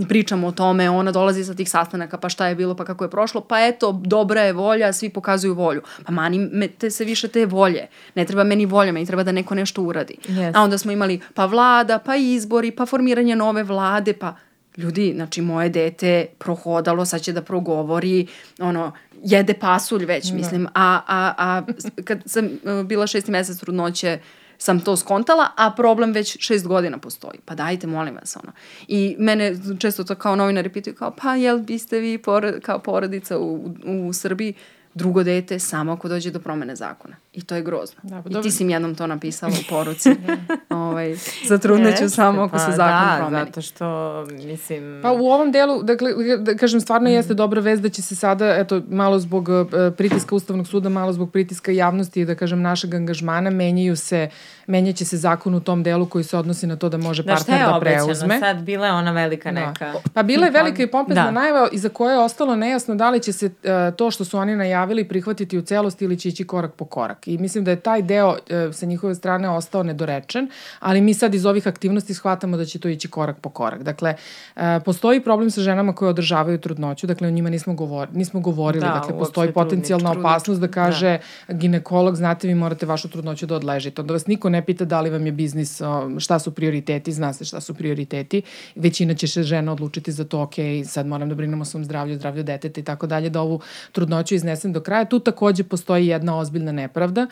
pričamo o tome, ona dolazi sa tih sastanaka, pa šta je bilo, pa kako je prošlo, pa eto, dobra je volja, svi pokazuju volju. Pa mani me te se više te volje. Ne treba meni volja, meni treba da neko nešto uradi. Yes. A onda smo imali pa vlada, pa izbori, pa formiranje nove vlade, pa ljudi, znači moje dete prohodalo, sad će da progovori, ono, jede pasulj već, da. mislim, a, a, a kad sam e, bila šesti mesec trudnoće, sam to skontala, a problem već šest godina postoji. Pa dajte, molim vas, ono. I mene često to kao novinari pitaju kao, pa jel biste vi porod, kao porodica u, u Srbiji? drugo dete samo ako dođe do promene zakona. I to je grozno. Da, pa I ti si mi jednom to napisala u poruci. ovaj, za trudneću samo ako pa, se zakon da, promeni. zato što, mislim... Pa u ovom delu, dakle, da kažem, stvarno mm. jeste dobra vez da će se sada, eto, malo zbog uh, pritiska Ustavnog suda, malo zbog pritiska javnosti i da kažem našeg angažmana, menjaju se, menjaće se zakon u tom delu koji se odnosi na to da može da, partner da preuzme. Da, šta je sad? Bila je ona velika da. neka... Pa bila je velika i pompezna da. najava i za koje je ostalo nejasno da li će se uh, to što su oni najavili prihvatiti u celosti ili će ići korak po korak. I mislim da je taj deo e, sa njihove strane ostao nedorečen, ali mi sad iz ovih aktivnosti shvatamo da će to ići korak po korak. Dakle, e, postoji problem sa ženama koje održavaju trudnoću, dakle o njima nismo, govor, nismo govorili, da, dakle postoji potencijalna trudnič, opasnost da kaže da. ginekolog, znate vi morate vašu trudnoću da odležite. Onda vas niko ne pita da li vam je biznis, šta su prioriteti, zna se šta su prioriteti. Većina će se žena odlučiti za to, ok, sad moram da brinemo o svom zdravlju, zdravlju deteta i tako dalje, da ovu trudnoću iznesem do kraja. Tu takođe postoji jedna ozbiljna nepravda. Uh,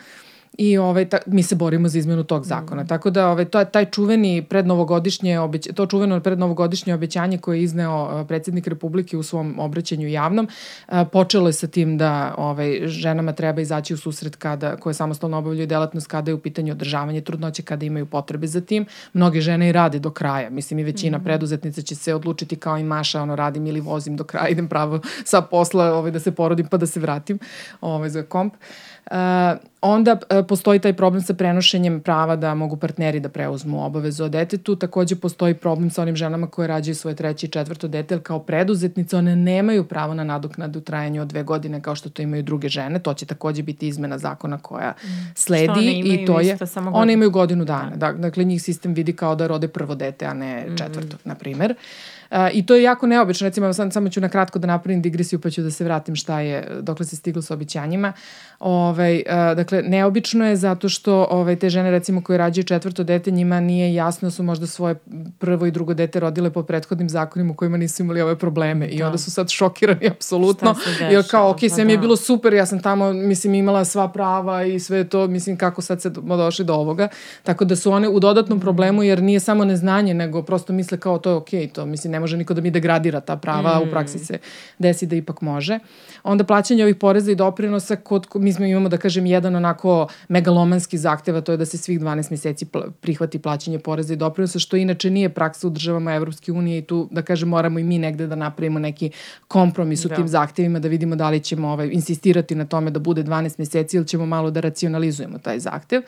i ovaj, ta, mi se borimo za izmenu tog zakona. Mm. Tako da ovaj, to, taj čuveni prednovogodišnje obeć, to čuveno prednovogodišnje obećanje koje je izneo predsednik Republike u svom obraćanju javnom, uh, počelo je sa tim da ovaj, ženama treba izaći u susret kada, koje samostalno obavljaju delatnost kada je u pitanju održavanje trudnoće, kada imaju potrebe za tim. Mnoge žene i rade do kraja. Mislim i većina mm. preduzetnica će se odlučiti kao i Maša, ono radim ili vozim do kraja, idem pravo sa posla ovaj, da se porodim pa da se vratim ovaj, za komp. Uh, onda uh, postoji taj problem sa prenošenjem prava da mogu partneri da preuzmu obavezu o detetu. Takođe postoji problem sa onim ženama koje rađaju svoje treće i četvrto dete, kao preduzetnice one nemaju pravo na nadoknadu u trajanju od dve godine kao što to imaju druge žene. To će takođe biti izmena zakona koja mm. sledi i to je samo one imaju godinu dana. Da. Dakle njih sistem vidi kao da rode prvo dete, a ne mm. četvrto, mm. na primer. Uh, I to je jako neobično, recimo sam, samo ću na kratko da napravim digresiju pa ću da se vratim šta je, dokle se stiglo sa obićanjima. Ovaj, a, dakle, neobično je zato što ovaj, te žene recimo koje rađaju četvrto dete, njima nije jasno da su možda svoje prvo i drugo dete rodile po prethodnim zakonima u kojima nisu imali ove probleme i da. onda su sad šokirani apsolutno. I kao, ok, sve mi je da. bilo super, ja sam tamo, mislim, imala sva prava i sve to, mislim, kako sad se došli do ovoga. Tako da su one u dodatnom problemu jer nije samo neznanje, nego prosto misle kao to je ok, to mislim, ne može niko da mi degradira ta prava, mm. u praksi se desi da ipak može. Onda plaćanje ovih poreza i doprinosa, kod, mi smo imamo da kažem jedan onako megalomanski zahteva, to je da se svih 12 meseci prihvati plaćanje poreza i doprinosa, što inače nije praksa u državama Evropske unije i tu da kažem moramo i mi negde da napravimo neki kompromis u da. tim zahtevima, da vidimo da li ćemo ovaj, insistirati na tome da bude 12 meseci ili ćemo malo da racionalizujemo taj zahtev.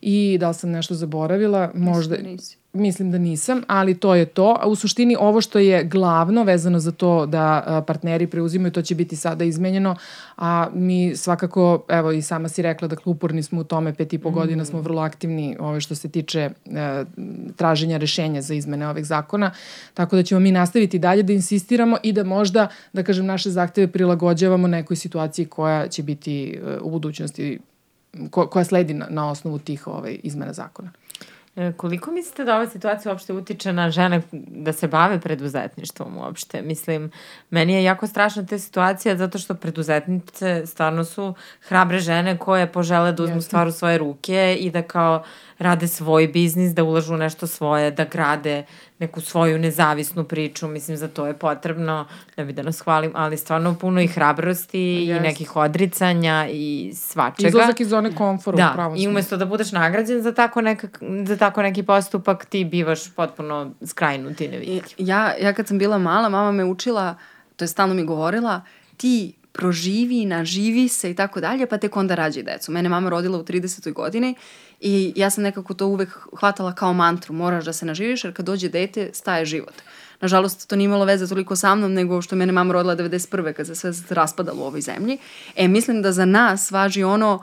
I da li sam nešto zaboravila? Možda... Mislim nisi. Mislim da nisam, ali to je to. U suštini ovo što je glavno vezano za to da partneri preuzimaju, to će biti sada izmenjeno, a mi svakako, evo i sama si rekla da uporni smo u tome, pet i po mm. godina smo vrlo aktivni ove, što se tiče e, traženja rešenja za izmene ovih zakona, tako da ćemo mi nastaviti dalje da insistiramo i da možda, da kažem, naše zahteve prilagođavamo nekoj situaciji koja će biti e, u budućnosti ko, koja sledi na, na osnovu tih ovaj, izmena zakona. E, koliko mislite da ova situacija uopšte utiče na žene da se bave preduzetništvom uopšte? Mislim, meni je jako strašna ta situacija zato što preduzetnice stvarno su hrabre žene koje požele da uzmu stvar u svoje ruke i da kao rade svoj biznis, da ulažu u nešto svoje, da grade neku svoju nezavisnu priču, mislim za to je potrebno, ne bi da nas hvalim, ali stvarno puno i hrabrosti yes. i nekih odricanja i svačega. Izlazak iz zone komfora. Da, pravo i umesto da budeš nagrađen za tako, nekak, za tako neki postupak, ti bivaš potpuno skrajnut i nevidljiv. Ja, ja kad sam bila mala, mama me učila, to je stalno mi govorila, ti proživi, naživi se i tako dalje, pa tek onda rađi decu. Mene mama rodila u 30. godini i ja sam nekako to uvek hvatala kao mantru, moraš da se naživiš jer kad dođe dete staje život. Nažalost, to nije imalo veze toliko sa mnom nego što mene mama rodila 91. kad se sve raspadalo u ovoj zemlji. E, mislim da za nas važi ono,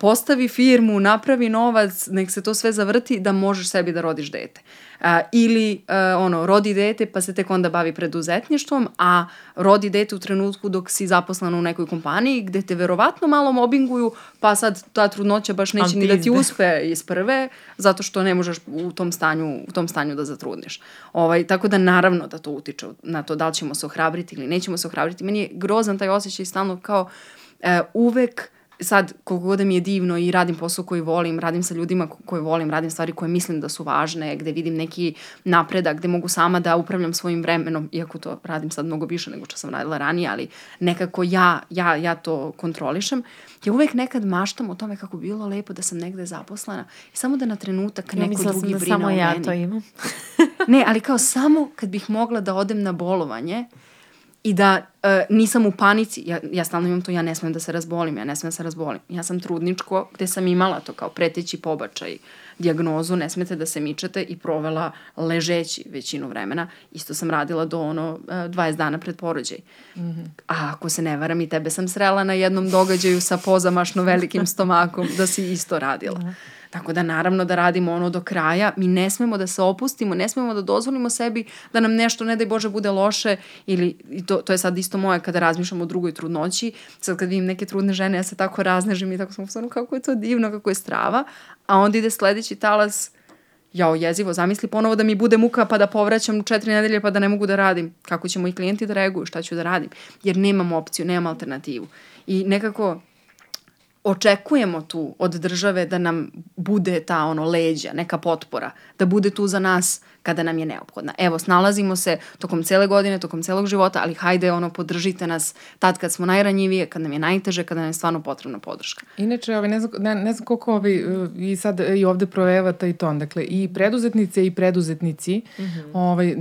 postavi firmu, napravi novac, nek se to sve zavrti da možeš sebi da rodiš dete. A, ili a, ono, rodi dete pa se tek onda bavi preduzetništvom, a rodi dete u trenutku dok si zaposlana u nekoj kompaniji gde te verovatno malo mobinguju, pa sad ta trudnoća baš neće ni da ti uspe iz prve, zato što ne možeš u tom stanju, u tom stanju da zatrudniš. Ovaj, tako da naravno da to utiče na to da li ćemo se ohrabriti ili nećemo se ohrabriti. Meni je grozan taj osjećaj stalno kao uh, uvek sad, koliko god da mi je divno i radim posao koji volim, radim sa ljudima koje volim, radim stvari koje mislim da su važne, gde vidim neki napredak, gde mogu sama da upravljam svojim vremenom, iako to radim sad mnogo više nego što sam radila ranije, ali nekako ja, ja, ja to kontrolišem. Ja uvek nekad maštam o tome kako bi bilo lepo da sam negde zaposlena i samo da na trenutak neko ja, drugi da brine samo o ja meni. to imam. ne, ali kao samo kad bih mogla da odem na bolovanje, i da uh, nisam u panici, ja, ja stalno imam to, ja ne smem da se razbolim, ja ne smem da se razbolim. Ja sam trudničko gde sam imala to kao preteći pobačaj, diagnozu, ne smete da se mičete i provela ležeći većinu vremena. Isto sam radila do ono uh, e, 20 dana pred porođaj. Mm -hmm. A ako se ne varam i tebe sam srela na jednom događaju sa pozamašno velikim stomakom da si isto radila. Mm -hmm. Tako da naravno da radimo ono do kraja, mi ne smemo da se opustimo, ne smemo da dozvolimo sebi da nam nešto, ne daj Bože, bude loše ili i to, to je sad isto moje kada razmišljam o drugoj trudnoći, sad kad vidim neke trudne žene, ja se tako raznežim i tako sam stvarno kako je to divno, kako je strava, a onda ide sledeći talas, jao jezivo, zamisli ponovo da mi bude muka pa da povraćam četiri nedelje pa da ne mogu da radim. Kako ćemo i klijenti da reaguju, šta ću da radim? Jer nemam opciju, nemam alternativu. I nekako očekujemo tu od države da nam bude ta ono leđa, neka potpora, da bude tu za nas kada nam je neophodna. Evo, snalazimo se tokom cele godine, tokom celog života, ali hajde, ono, podržite nas tad kad smo najranjivije, kad nam je najteže, kada nam je stvarno potrebna podrška. Inače, ovaj, ne, znam, ne, ne znam koliko ovi, i sad i ovde projevata i ton, dakle, i preduzetnice i preduzetnici mm -hmm. ovaj,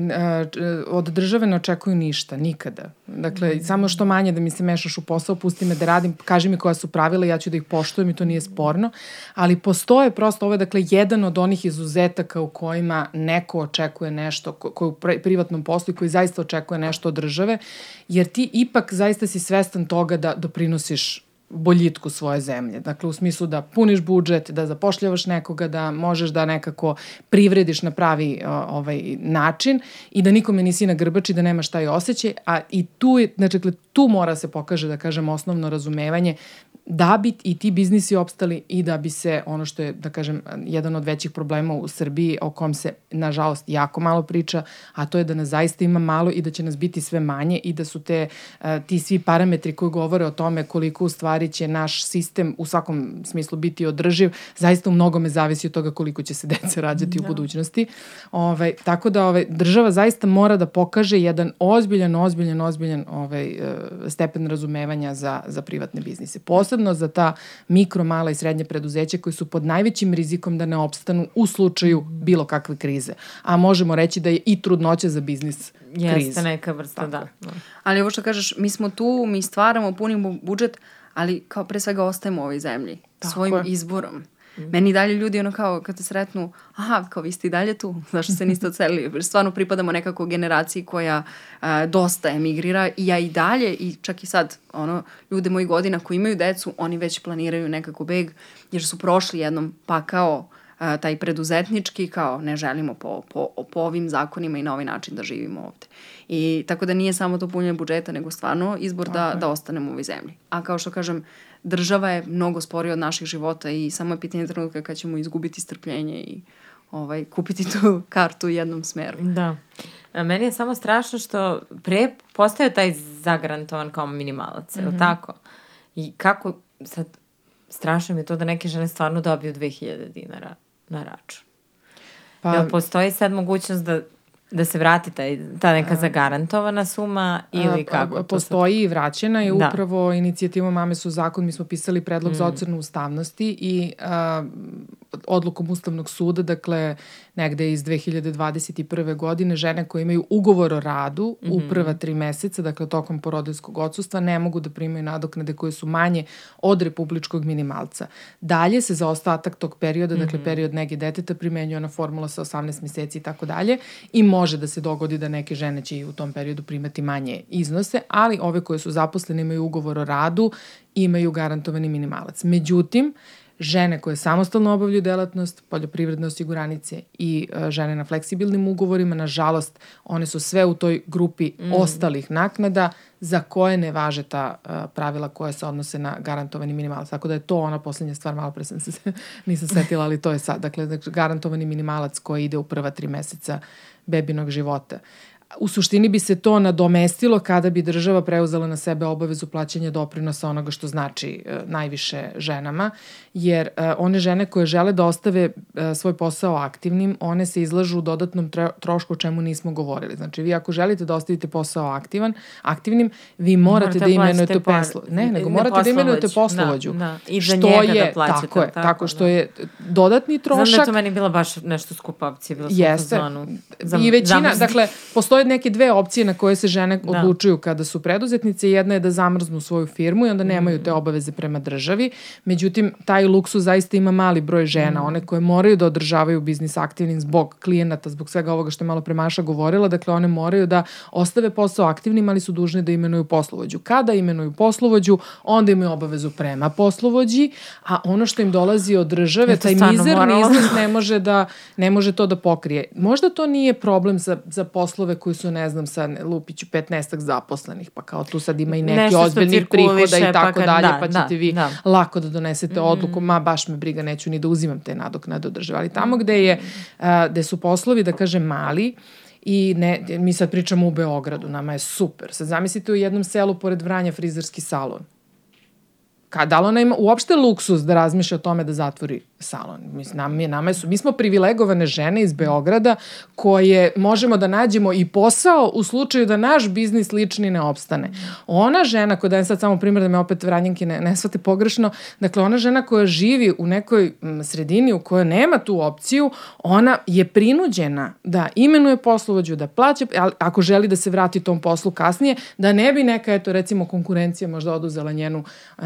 od države ne očekuju ništa, nikada. Dakle, mm -hmm. samo što manje da mi se mešaš u posao, pusti me da radim, kaži mi koja su pravila, ja ću da ih poštujem i to nije sporno, ali postoje prosto ovo, dakle, jedan od onih izuzetaka u kojima neko očekuje nešto, ko, ko u privatnom poslu i koji zaista očekuje nešto od države, jer ti ipak zaista si svestan toga da doprinosiš boljitku svoje zemlje. Dakle, u smislu da puniš budžet, da zapošljavaš nekoga, da možeš da nekako privrediš na pravi ovaj način i da nikome nisi na grbači, da nemaš taj osjećaj, a i tu je, znači, tu mora se pokaže, da kažem, osnovno razumevanje da bi i ti biznisi opstali i da bi se ono što je, da kažem, jedan od većih problema u Srbiji o kom se, nažalost, jako malo priča, a to je da nas zaista ima malo i da će nas biti sve manje i da su te, ti svi parametri koji govore o tome koliko u stvari će naš sistem u svakom smislu biti održiv, zaista u mnogome zavisi od toga koliko će se dece rađati da. u budućnosti. Ove, ovaj, tako da ove, ovaj, država zaista mora da pokaže jedan ozbiljan, ozbiljan, ozbiljan ovaj, e, stepen razumevanja za, za privatne biznise. Posebno za ta mikro, mala i srednje preduzeća koji su pod najvećim rizikom da ne opstanu u slučaju bilo kakve krize. A možemo reći da je i trudnoća za biznis kriza. Jeste neka vrsta, da. da. Ali ovo što kažeš, mi smo tu, mi stvaramo, punimo budžet, ali kao pre svega ostajemo u ovoj zemlji. Tako svojim je. izborom. Mm. Meni dalje ljudi ono kao kad te sretnu, aha, kao vi ste i dalje tu, zašto se niste ocelili? Stvarno pripadamo nekako generaciji koja uh, dosta emigrira i ja i dalje i čak i sad, ono, ljude mojih godina koji imaju decu, oni već planiraju nekako beg jer su prošli jednom pa taj preduzetnički kao ne želimo po, po, po ovim zakonima i na ovaj način da živimo ovde. I tako da nije samo to punjenje budžeta, nego stvarno izbor da, da ostanemo u ovoj zemlji. A kao što kažem, država je mnogo sporija od naših života i samo je pitanje trenutka kad ćemo izgubiti strpljenje i ovaj, kupiti tu kartu u jednom smeru. Da. A meni je samo strašno što pre postaje taj zagarantovan kao minimalac, mm -hmm. tako? I kako, sad, strašno mi je to da neke žene stvarno dobiju 2000 dinara na račun. Pa, Jel postoji sad mogućnost da Da se vrati taj, ta neka zagarantovana suma ili kako? Postoji i vraćena je da. upravo inicijativom Mame su zakon, mi smo pisali predlog mm. za ocrnu ustavnosti i a, odlukom Ustavnog suda, dakle negde iz 2021. godine, žene koje imaju ugovor o radu mm -hmm. u mhm. prva tri meseca, dakle tokom porodilskog odsustva, ne mogu da primaju nadoknade koje su manje od republičkog minimalca. Dalje se za ostatak tog perioda, mm -hmm. dakle mhm. period nege deteta, primenjuje ona formula sa 18 meseci i tako dalje i može da se dogodi da neke žene će i u tom periodu primati manje iznose, ali ove koje su zaposlene imaju ugovor o radu, imaju garantovani minimalac. Međutim, žene koje samostalno obavljaju delatnost, poljoprivredne osiguranice i uh, žene na fleksibilnim ugovorima, nažalost, one su sve u toj grupi mm. ostalih naknada za koje ne važe ta uh, pravila koja se odnose na garantovani minimalac. Tako da je to ona poslednja stvar, malo pre sam se nisam setila, ali to je sad. Dakle, garantovani minimalac koji ide u prva tri meseca bebinog života. U suštini bi se to nadomestilo kada bi država preuzela na sebe obavezu plaćanja doprinosa onoga što znači e, najviše ženama, jer e, one žene koje žele da ostave e, svoj posao aktivnim, one se izlažu dodatnom trošku o čemu nismo govorili. Znači, vi ako želite da ostavite posao aktivan, aktivnim, vi morate, morate da imenujete poslo... Ne, nego morate da imenujete poslovođu. Da, da. I za njega je, da plaćate. Tako je, tako, tako što da. je dodatni trošak... Znam da je to meni bila baš nešto skupa opcija, bila sam Jeste. u zonu. Za, I većina, dakle, postoje neke dve opcije na koje se žene da. odlučuju kada su preduzetnice. Jedna je da zamrznu svoju firmu i onda nemaju te obaveze prema državi. Međutim, taj luksu zaista ima mali broj žena, mm. one koje moraju da održavaju biznis aktivnim zbog klijenata, zbog svega ovoga što je malo pre Maša govorila. Dakle, one moraju da ostave posao aktivnim, ali su dužne da imenuju poslovođu. Kada imenuju poslovođu, onda imaju obavezu prema poslovođi, a ono što im dolazi od države, taj mizerni iznos ne može, da, ne može to da pokrije. Možda to nije problem za, za poslove koji su, ne znam, sa Lupiću 15 zaposlenih, pa kao tu sad ima i neki ozbiljnih prihoda i tako pa dalje, da, pa ćete da, vi da. lako da donesete mm. odluku, ma baš me briga, neću ni da uzimam te nadoknade od države. Ali tamo gde, je, a, gde su poslovi, da kažem, mali, I ne, mi sad pričamo u Beogradu, nama je super. Sad zamislite u jednom selu pored Vranja frizerski salon. Kad, da li ona ima uopšte luksus da razmišlja o tome da zatvori salon. Mislim, nam, nama su, mi smo privilegovane žene iz Beograda koje možemo da nađemo i posao u slučaju da naš biznis lični ne opstane. Ona žena, koja dajem sad samo primjer da me opet vranjenke ne, ne svate pogrešno, dakle ona žena koja živi u nekoj sredini u kojoj nema tu opciju, ona je prinuđena da imenuje poslovođu, da plaća, ako želi da se vrati tom poslu kasnije, da ne bi neka, eto recimo konkurencija možda oduzela njenu,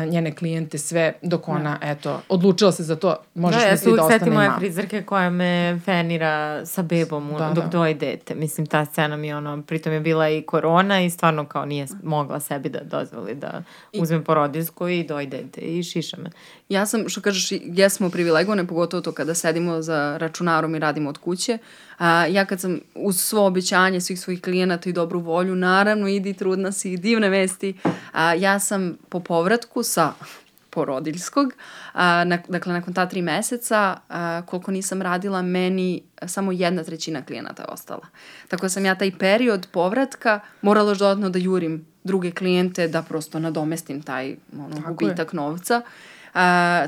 njene klijente sve dok ona, eto, odlučila se za to možeš da, ja se da ostane moje frizerke koja me fenira sa bebom da, dok da. doje dete. Mislim, ta scena mi ono, pritom je bila i korona i stvarno kao nije mogla sebi da dozvoli da uzmem porodiljsku i doje dete i šiša me. Ja sam, što kažeš, jesmo privilegovane, pogotovo to kada sedimo za računarom i radimo od kuće. A, ja kad sam uz svo obećanje svih svojih klijenata i dobru volju, naravno idi trudna si i divne vesti, a, ja sam po povratku sa porodiljskog. A, na, dakle, nakon ta tri meseca, a, koliko nisam radila, meni samo jedna trećina klijenata je ostala. Tako da sam ja taj period povratka morala još dodatno da jurim druge klijente da prosto nadomestim taj ono, gubitak je. novca.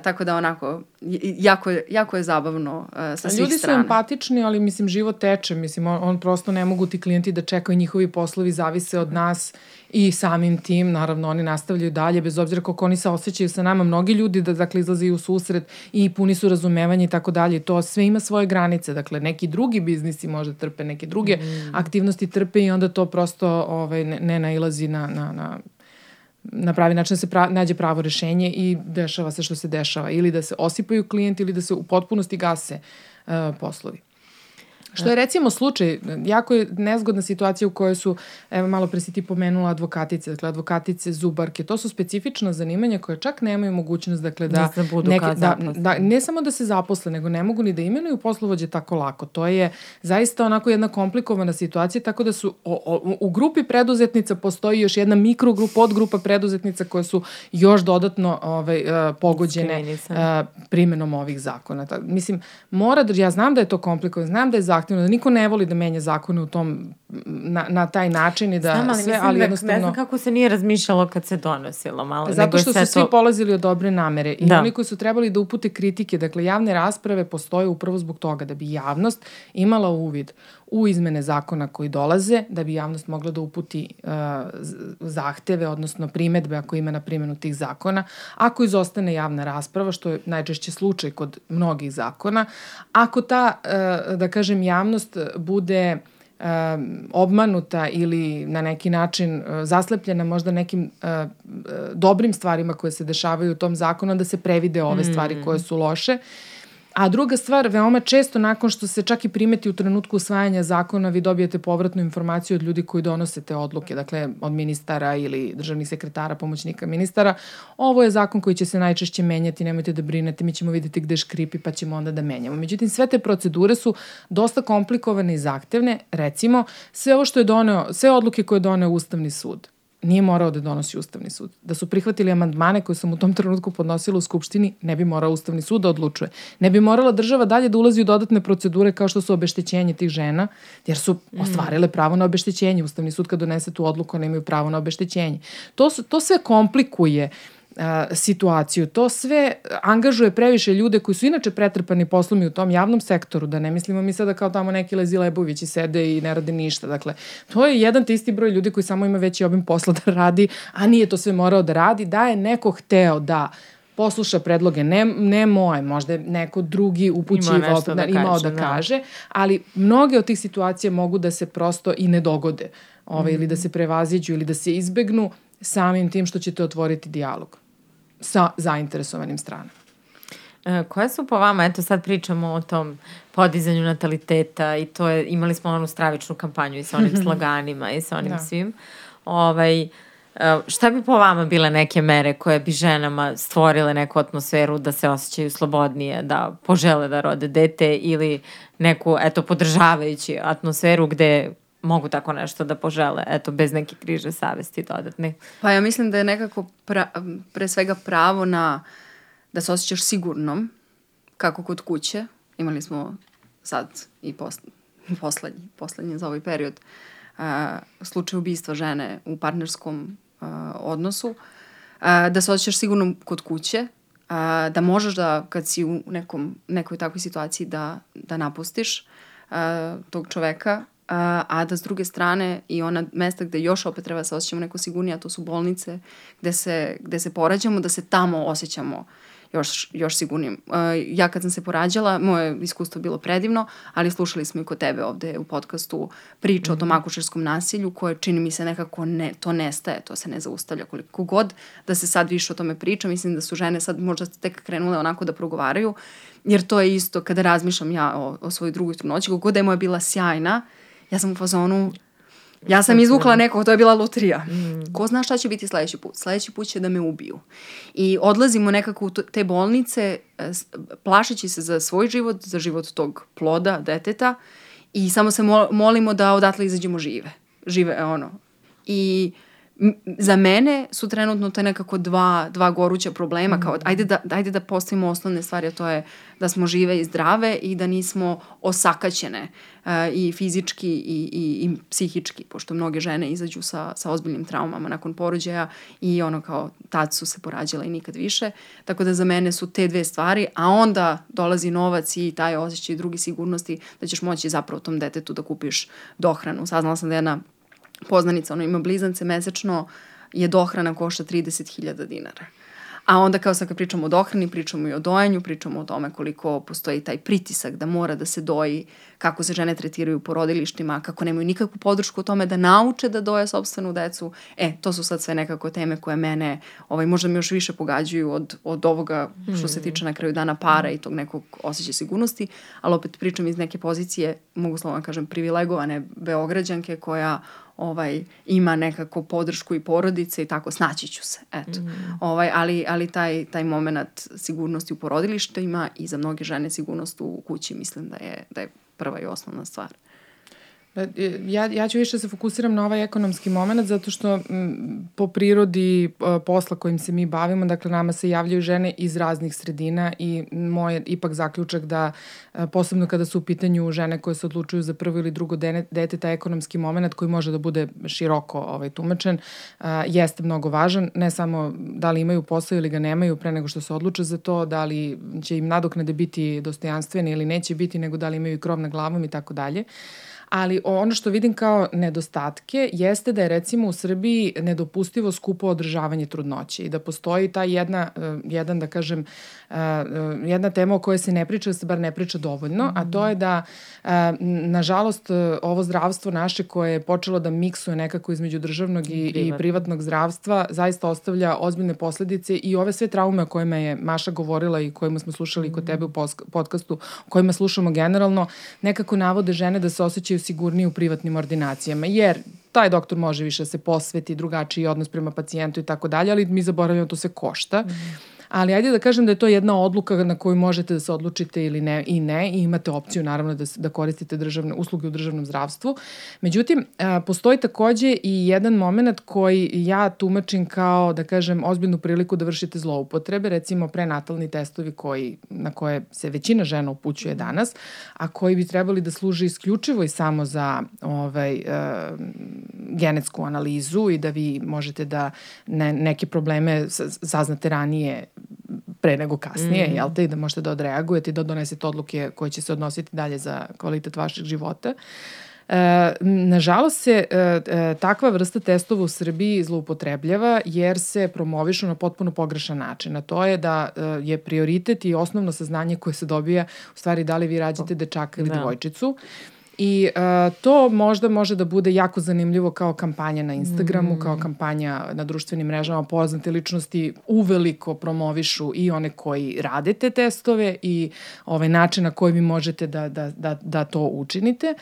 Tako da onako, jako jako je zabavno uh, sa svih Ljudi strana. Ljudi su empatični, ali mislim život teče, mislim on, on prosto ne mogu ti klijenti da čekaju, njihovi poslovi zavise od nas i samim tim, naravno, oni nastavljaju dalje, bez obzira kako oni se osjećaju sa nama, mnogi ljudi da, dakle, izlaze u susret i puni su razumevanja i tako dalje, to sve ima svoje granice, dakle, neki drugi biznisi možda trpe, neke druge mm. aktivnosti trpe i onda to prosto ovaj, ne, ne nailazi na, na, na na pravi način da se pra, nađe pravo rešenje i dešava se što se dešava. Ili da se osipaju klijenti ili da se u potpunosti gase uh, poslovi. Što je recimo slučaj, jako je nezgodna situacija u kojoj su, evo malo pre si ti pomenula advokatice, dakle advokatice, zubarke, to su specifična zanimanja koje čak nemaju mogućnost dakle, da, da, budu neke, da, da, ne samo da se zaposle, nego ne mogu ni da imenuju poslovođe tako lako. To je zaista onako jedna komplikovana situacija, tako da su o, o, u grupi preduzetnica postoji još jedna mikrogrupa, podgrupa preduzetnica koje su još dodatno ovaj, uh, pogođene uh, primenom ovih zakona. Ta, mislim, mora da, ja znam da je to komplikovano, znam da je zahtevno zahtevno, da niko ne voli da menja zakone u tom, na, na taj način i da Znam, ali sve, ali da, jednostavno... Ne znam kako se nije razmišljalo kad se donosilo malo. Zato što su to... svi polazili od dobre namere i da. oni koji su trebali da upute kritike, dakle javne rasprave postoje upravo zbog toga da bi javnost imala uvid u izmene zakona koji dolaze, da bi javnost mogla da uputi uh, zahteve, odnosno primetbe ako ima na primjenu tih zakona. Ako izostane javna rasprava, što je najčešće slučaj kod mnogih zakona, ako ta, uh, da kažem, javnost bude uh, obmanuta ili na neki način zaslepljena možda nekim dobrim stvarima koje se dešavaju u tom zakonu, da se previde ove stvari mm. koje su loše. A druga stvar, veoma često nakon što se čak i primeti u trenutku usvajanja zakona, vi dobijete povratnu informaciju od ljudi koji donose te odluke, dakle od ministara ili državnih sekretara, pomoćnika ministara. Ovo je zakon koji će se najčešće menjati, nemojte da brinete, mi ćemo videti gde škripi pa ćemo onda da menjamo. Međutim, sve te procedure su dosta komplikovane i zahtevne. Recimo, sve ovo što je doneo, sve odluke koje je doneo Ustavni sud, nije morao da donosi Ustavni sud. Da su prihvatili amandmane koje sam u tom trenutku podnosila u Skupštini, ne bi morao Ustavni sud da odlučuje. Ne bi morala država dalje da ulazi u dodatne procedure kao što su obeštećenje tih žena, jer su mm. ostvarile pravo na obeštećenje. Ustavni sud kad donese tu odluku, nemaju pravo na obeštećenje. To, su, to sve komplikuje uh, situaciju. To sve angažuje previše ljude koji su inače pretrpani poslom i u tom javnom sektoru, da ne mislimo mi sada kao tamo neki Lezi Lebovići sede i ne rade ništa. Dakle, to je jedan te isti broj ljudi koji samo ima veći obim posla da radi, a nije to sve morao da radi, da je neko hteo da posluša predloge, ne, ne moje, možda je neko drugi upućivao, da, da, imao da, da kaže, ali mnoge od tih situacija mogu da se prosto i ne dogode, ovaj, mm. ili da se prevaziđu ili da se izbegnu samim tim što ćete otvoriti dijalog sa zainteresovanim stranama. E, koje su po vama, eto sad pričamo o tom podizanju nataliteta i to je, imali smo onu stravičnu kampanju i sa onim slaganima i sa onim da. svim. Ovaj, e, šta bi po vama bile neke mere koje bi ženama stvorile neku atmosferu da se osjećaju slobodnije, da požele da rode dete ili neku, eto, podržavajući atmosferu gde mogu tako nešto da požele, eto, bez neke križe savesti dodatne. Pa ja mislim da je nekako pra, pre svega pravo na da se osjećaš sigurnom, kako kod kuće. Imali smo sad i pos, poslednji, poslednji za ovaj period uh, slučaj ubistva žene u partnerskom uh, odnosu. Uh, da se osjećaš sigurnom kod kuće, uh, da možeš da kad si u nekom, nekoj takvoj situaciji da, da napustiš uh, tog čoveka a, a da s druge strane i ona mesta gde još opet treba da se osjećamo neko sigurnije, a to su bolnice gde se, gde se porađamo, da se tamo osjećamo još, još sigurnim. Uh, ja kad sam se porađala, moje iskustvo bilo predivno, ali slušali smo i kod tebe ovde u podcastu priču mm -hmm. o tom mhm. akušerskom nasilju koje čini mi se nekako ne, to nestaje, to se ne zaustavlja koliko god da se sad više o tome priča. Mislim da su žene sad možda tek krenule onako da progovaraju, jer to je isto kada razmišljam ja o, o svojoj drugoj trudnoći, kogod da je moja bila sjajna, uh, ja sam u fazonu, ja sam izvukla nekog, to je bila lutrija. Mm. Ko zna šta će biti sledeći put? Sledeći put će da me ubiju. I odlazimo nekako u te bolnice, e, plašeći se za svoj život, za život tog ploda, deteta i samo se molimo da odatle izađemo žive. Žive, ono. I za mene su trenutno to nekako dva, dva goruća problema, kao ajde da, ajde da postavimo osnovne stvari, a to je da smo žive i zdrave i da nismo osakaćene uh, i fizički i, i, i psihički, pošto mnoge žene izađu sa, sa ozbiljnim traumama nakon porođaja i ono kao tad su se porađala i nikad više. Tako da za mene su te dve stvari, a onda dolazi novac i taj osjećaj drugi sigurnosti da ćeš moći zapravo tom detetu da kupiš dohranu. Saznala sam da jedna poznanica, ono ima blizance mesečno, je dohrana košta 30.000 dinara. A onda kao sad kad pričamo o dohrani, pričamo i o dojanju, pričamo o tome koliko postoji taj pritisak da mora da se doji, kako se žene tretiraju u porodilištima, kako nemaju nikakvu podršku o tome da nauče da doje sobstvenu decu. E, to su sad sve nekako teme koje mene ovaj, možda mi još više pogađaju od, od ovoga što se tiče na kraju dana para i tog nekog osjećaja sigurnosti, ali opet pričam iz neke pozicije, mogu slovno kažem, privilegovane beograđanke koja ovaj, ima nekako podršku i porodice i tako, snaći ću se, eto. Mm. Ovaj, ali, ali taj, taj moment sigurnosti u porodilištima i za mnoge žene sigurnost u kući mislim da je, da je prva i osnovna stvar. Pa, e, ja, ja ću više se fokusiram na ovaj ekonomski moment zato što m, po prirodi e, posla kojim se mi bavimo, dakle nama se javljaju žene iz raznih sredina i moj je ipak zaključak da e, posebno kada su u pitanju žene koje se odlučuju za prvo ili drugo dete, taj ekonomski moment koji može da bude široko ovaj, tumačen, jeste mnogo važan, ne samo da li imaju posao ili ga nemaju pre nego što se odluče za to, da li će im nadoknade biti dostojanstvene ili neće biti, nego da li imaju krov na glavom i tako dalje ali ono što vidim kao nedostatke jeste da je recimo u Srbiji nedopustivo skupo održavanje trudnoće i da postoji ta jedna, eh, jedan da kažem, eh, jedna tema o kojoj se ne priča, se bar ne priča dovoljno, mm a to je da eh, nažalost ovo zdravstvo naše koje je počelo da miksuje nekako između državnog i, i privatnog. zdravstva zaista ostavlja ozbiljne posledice i ove sve traume o kojima je Maša govorila i kojima smo slušali mm. kod tebe u podcastu, o kojima slušamo generalno, nekako navode žene da se osjećaju osjećaju sigurniji u privatnim ordinacijama, jer taj doktor može više da se posveti, drugačiji odnos prema pacijentu i tako dalje, ali mi zaboravljamo da to se košta. Mm ali ajde da kažem da je to jedna odluka na koju možete da se odlučite ili ne i ne i imate opciju naravno da, da koristite državne usluge u državnom zdravstvu. Međutim, a, postoji takođe i jedan moment koji ja tumačim kao, da kažem, ozbiljnu priliku da vršite zloupotrebe, recimo prenatalni testovi koji, na koje se većina žena upućuje danas, a koji bi trebali da služe isključivo i samo za ovaj, e, genetsku analizu i da vi možete da ne, neke probleme saznate ranije pre nego kasnije, mm. jel te, i da možete da odreagujete i da donesete odluke koje će se odnositi dalje za kvalitet vašeg života. E, nažalost se e, e, takva vrsta testova u Srbiji zloupotrebljava jer se promovišu na potpuno pogrešan način. A to je da e, je prioritet i osnovno saznanje koje se dobija u stvari da li vi rađete dečaka ili da. devojčicu. I uh, to možda može da bude jako zanimljivo kao kampanja na Instagramu, mm. kao kampanja na društvenim mrežama. Poznate ličnosti uveliko promovišu i one koji rade te testove i ovaj način na koji vi možete da, da, da, da to učinite.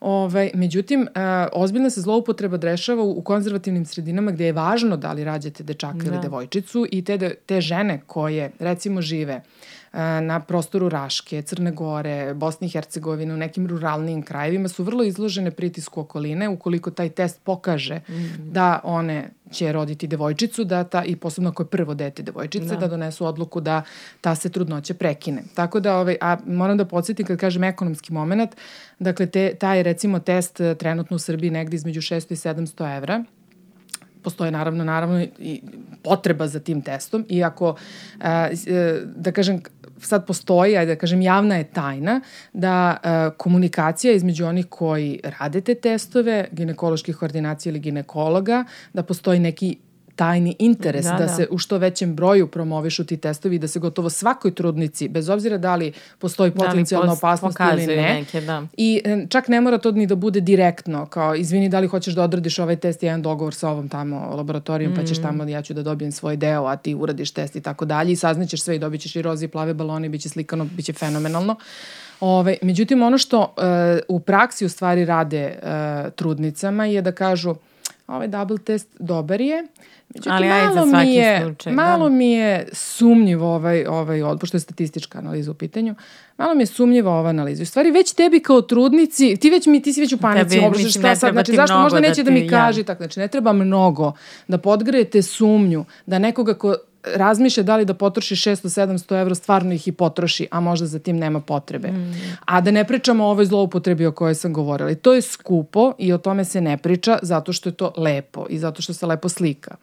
Ovaj, međutim, uh, ozbiljna se zloupotreba dešava u, u konzervativnim sredinama gde je važno da li rađate dečaka da. ili devojčicu i te, te žene koje recimo žive uh, na prostoru Raške, Crne Gore, Bosne i Hercegovine, u nekim ruralnim krajevima su vrlo izložene pritisku okoline ukoliko taj test pokaže mm. da one će roditi devojčicu, da ta, i posebno ako je prvo dete devojčice, da. da donesu odluku da ta se trudnoća prekine. Tako da, ovaj, a moram da podsjetim kad kažem ekonomski moment, dakle, te, taj recimo test eh, trenutno u Srbiji negde između 600 i 700 evra, postoje naravno naravno i potreba za tim testom i ako eh, da kažem sad postoji, ajde da kažem, javna je tajna da uh, komunikacija između onih koji rade te testove, ginekoloških ordinacija ili ginekologa, da postoji neki tajni interes da, da, da se u što većem broju promovišu ti testovi i da se gotovo svakoj trudnici, bez obzira da li postoji potencijalna da opasnost ili ne, neke, da. i e, čak ne mora to ni da bude direktno, kao izvini da li hoćeš da odradiš ovaj test, jedan dogovor sa ovom tamo laboratorijom, mm. pa ćeš mm. tamo, ja ću da dobijem svoj deo, a ti uradiš test i tako dalje i saznaćeš sve i dobit ćeš i roze i plave balone, bit će slikano, bit će fenomenalno. Ove, međutim, ono što uh, u praksi u stvari rade uh, trudnicama je da kažu ovaj double test dobar je, Međutim, Ali malo za svaki mi je, slučaj. Malo da. mi je sumnjivo ovaj, ovaj odbor, što je statistička analiza u pitanju, malo mi je sumnjivo ova analiza. U stvari, već tebi kao trudnici, ti već mi, ti si već u panici, tebi, obražeš šta sad, znači zašto možda neće da, da mi kaže, tako, znači ne treba mnogo da podgrejete sumnju da nekoga ko razmišlja da li da potroši 600-700 evra, stvarno ih i potroši, a možda za tim nema potrebe. Mm. A da ne pričamo o ovoj zloupotrebi o kojoj sam govorila. I to je skupo i o tome se ne priča zato što je to lepo i zato što se lepo slika.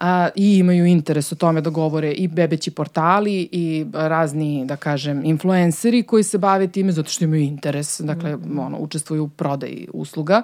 A, I imaju interes o tome da govore i bebeći portali i razni, da kažem, influenceri koji se bave time zato što imaju interes, dakle, mm. ono, učestvuju u prodaji usluga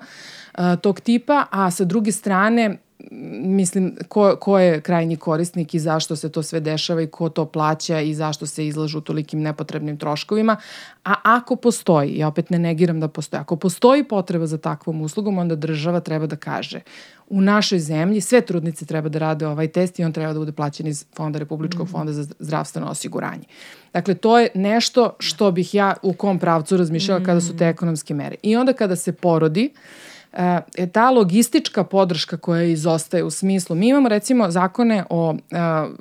a, tog tipa, a sa druge strane mislim, ko, ko je krajnji korisnik i zašto se to sve dešava i ko to plaća i zašto se izlažu tolikim nepotrebnim troškovima. A ako postoji, ja opet ne negiram da postoji, ako postoji potreba za takvom uslugom, onda država treba da kaže u našoj zemlji sve trudnice treba da rade ovaj test i on treba da bude plaćen iz Fonda Republičkog mm. fonda za zdravstveno osiguranje. Dakle, to je nešto što bih ja u kom pravcu razmišljala mm. kada su te ekonomske mere. I onda kada se porodi, uh, e, ta logistička podrška koja izostaje u smislu, mi imamo recimo zakone o e,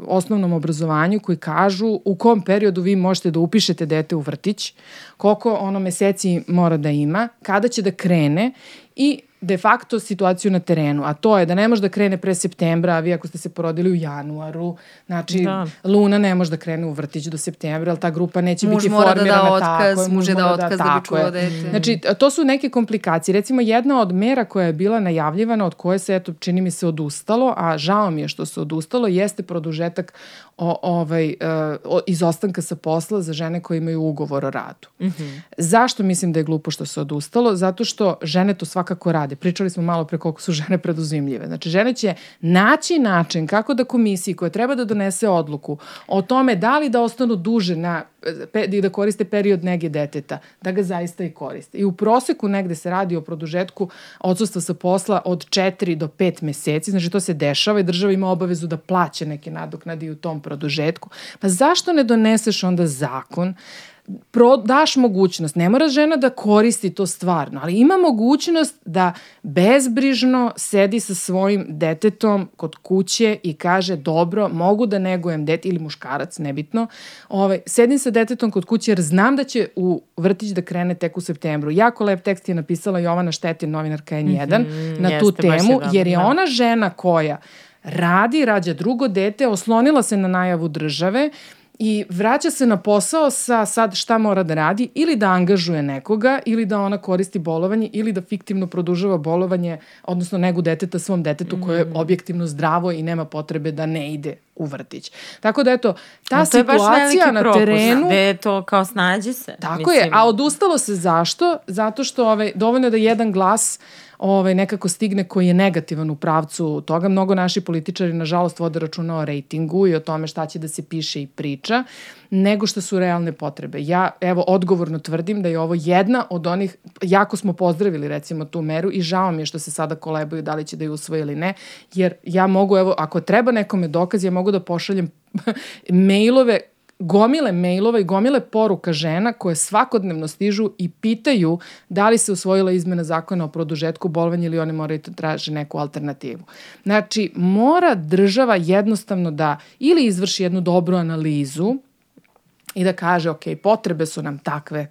osnovnom obrazovanju koji kažu u kom periodu vi možete da upišete dete u vrtić, koliko ono meseci mora da ima, kada će da krene i de facto situaciju na terenu, a to je da ne može da krene pre septembra, a vi ako ste se porodili u januaru, znači da. Luna ne može da krene u vrtić do septembra, ali ta grupa neće muž biti formirana da da otkaz, tako. Muž da otkaz da, da bi čuvao dete. Znači, to su neke komplikacije. Recimo, jedna od mera koja je bila najavljivana, od koje se, eto, čini mi se, odustalo, a žao mi je što se odustalo, jeste produžetak o, ovaj, uh, o, izostanka sa posla za žene koje imaju ugovor o radu. Mm -hmm. Zašto mislim da je glupo što se odustalo? Zato što žene to svakako rade. Pričali smo malo pre koliko su žene preduzimljive. Znači, žene će naći način kako da komisiji koja treba da donese odluku o tome da li da ostanu duže na da koriste period nege deteta, da ga zaista i koriste. I u proseku negde se radi o produžetku odsustva sa posla od 4 do 5 meseci, znači to se dešava i država ima obavezu da plaća neke nadoknade u tom produžetku. Pa zašto ne doneseš onda zakon pro, daš mogućnost, ne mora žena da koristi to stvarno, ali ima mogućnost da bezbrižno sedi sa svojim detetom kod kuće i kaže dobro, mogu da negujem dete ili muškarac, nebitno, ovaj, sedim sa detetom kod kuće jer znam da će u vrtić da krene tek u septembru. Jako lep tekst je napisala Jovana Štetin, novinarka N1, mm -hmm, na tu temu, je jer je da. ona žena koja radi, rađa drugo dete, oslonila se na najavu države i vraća se na posao sa sad šta mora da radi ili da angažuje nekoga ili da ona koristi bolovanje ili da fiktivno produžava bolovanje, odnosno negu deteta svom detetu koje je objektivno zdravo i nema potrebe da ne ide u vrtić. Tako da eto, ta situacija na propust, terenu... Da je to kao snađi se. Tako mislim. je, a odustalo se zašto? Zato što ovaj, dovoljno je da jedan glas ovaj, nekako stigne koji je negativan u pravcu toga. Mnogo naši političari, nažalost, vode računa o rejtingu i o tome šta će da se piše i priča, nego što su realne potrebe. Ja, evo, odgovorno tvrdim da je ovo jedna od onih, jako smo pozdravili recimo tu meru i žao mi je što se sada kolebaju da li će da je usvoje ili ne, jer ja mogu, evo, ako treba nekome dokaz, ja mogu da pošaljem mailove gomile mailova i gomile poruka žena koje svakodnevno stižu i pitaju da li se usvojila izmena zakona o produžetku bolovanja ili one moraju da traže neku alternativu. Znači, mora država jednostavno da ili izvrši jednu dobru analizu i da kaže, ok, potrebe su nam takve,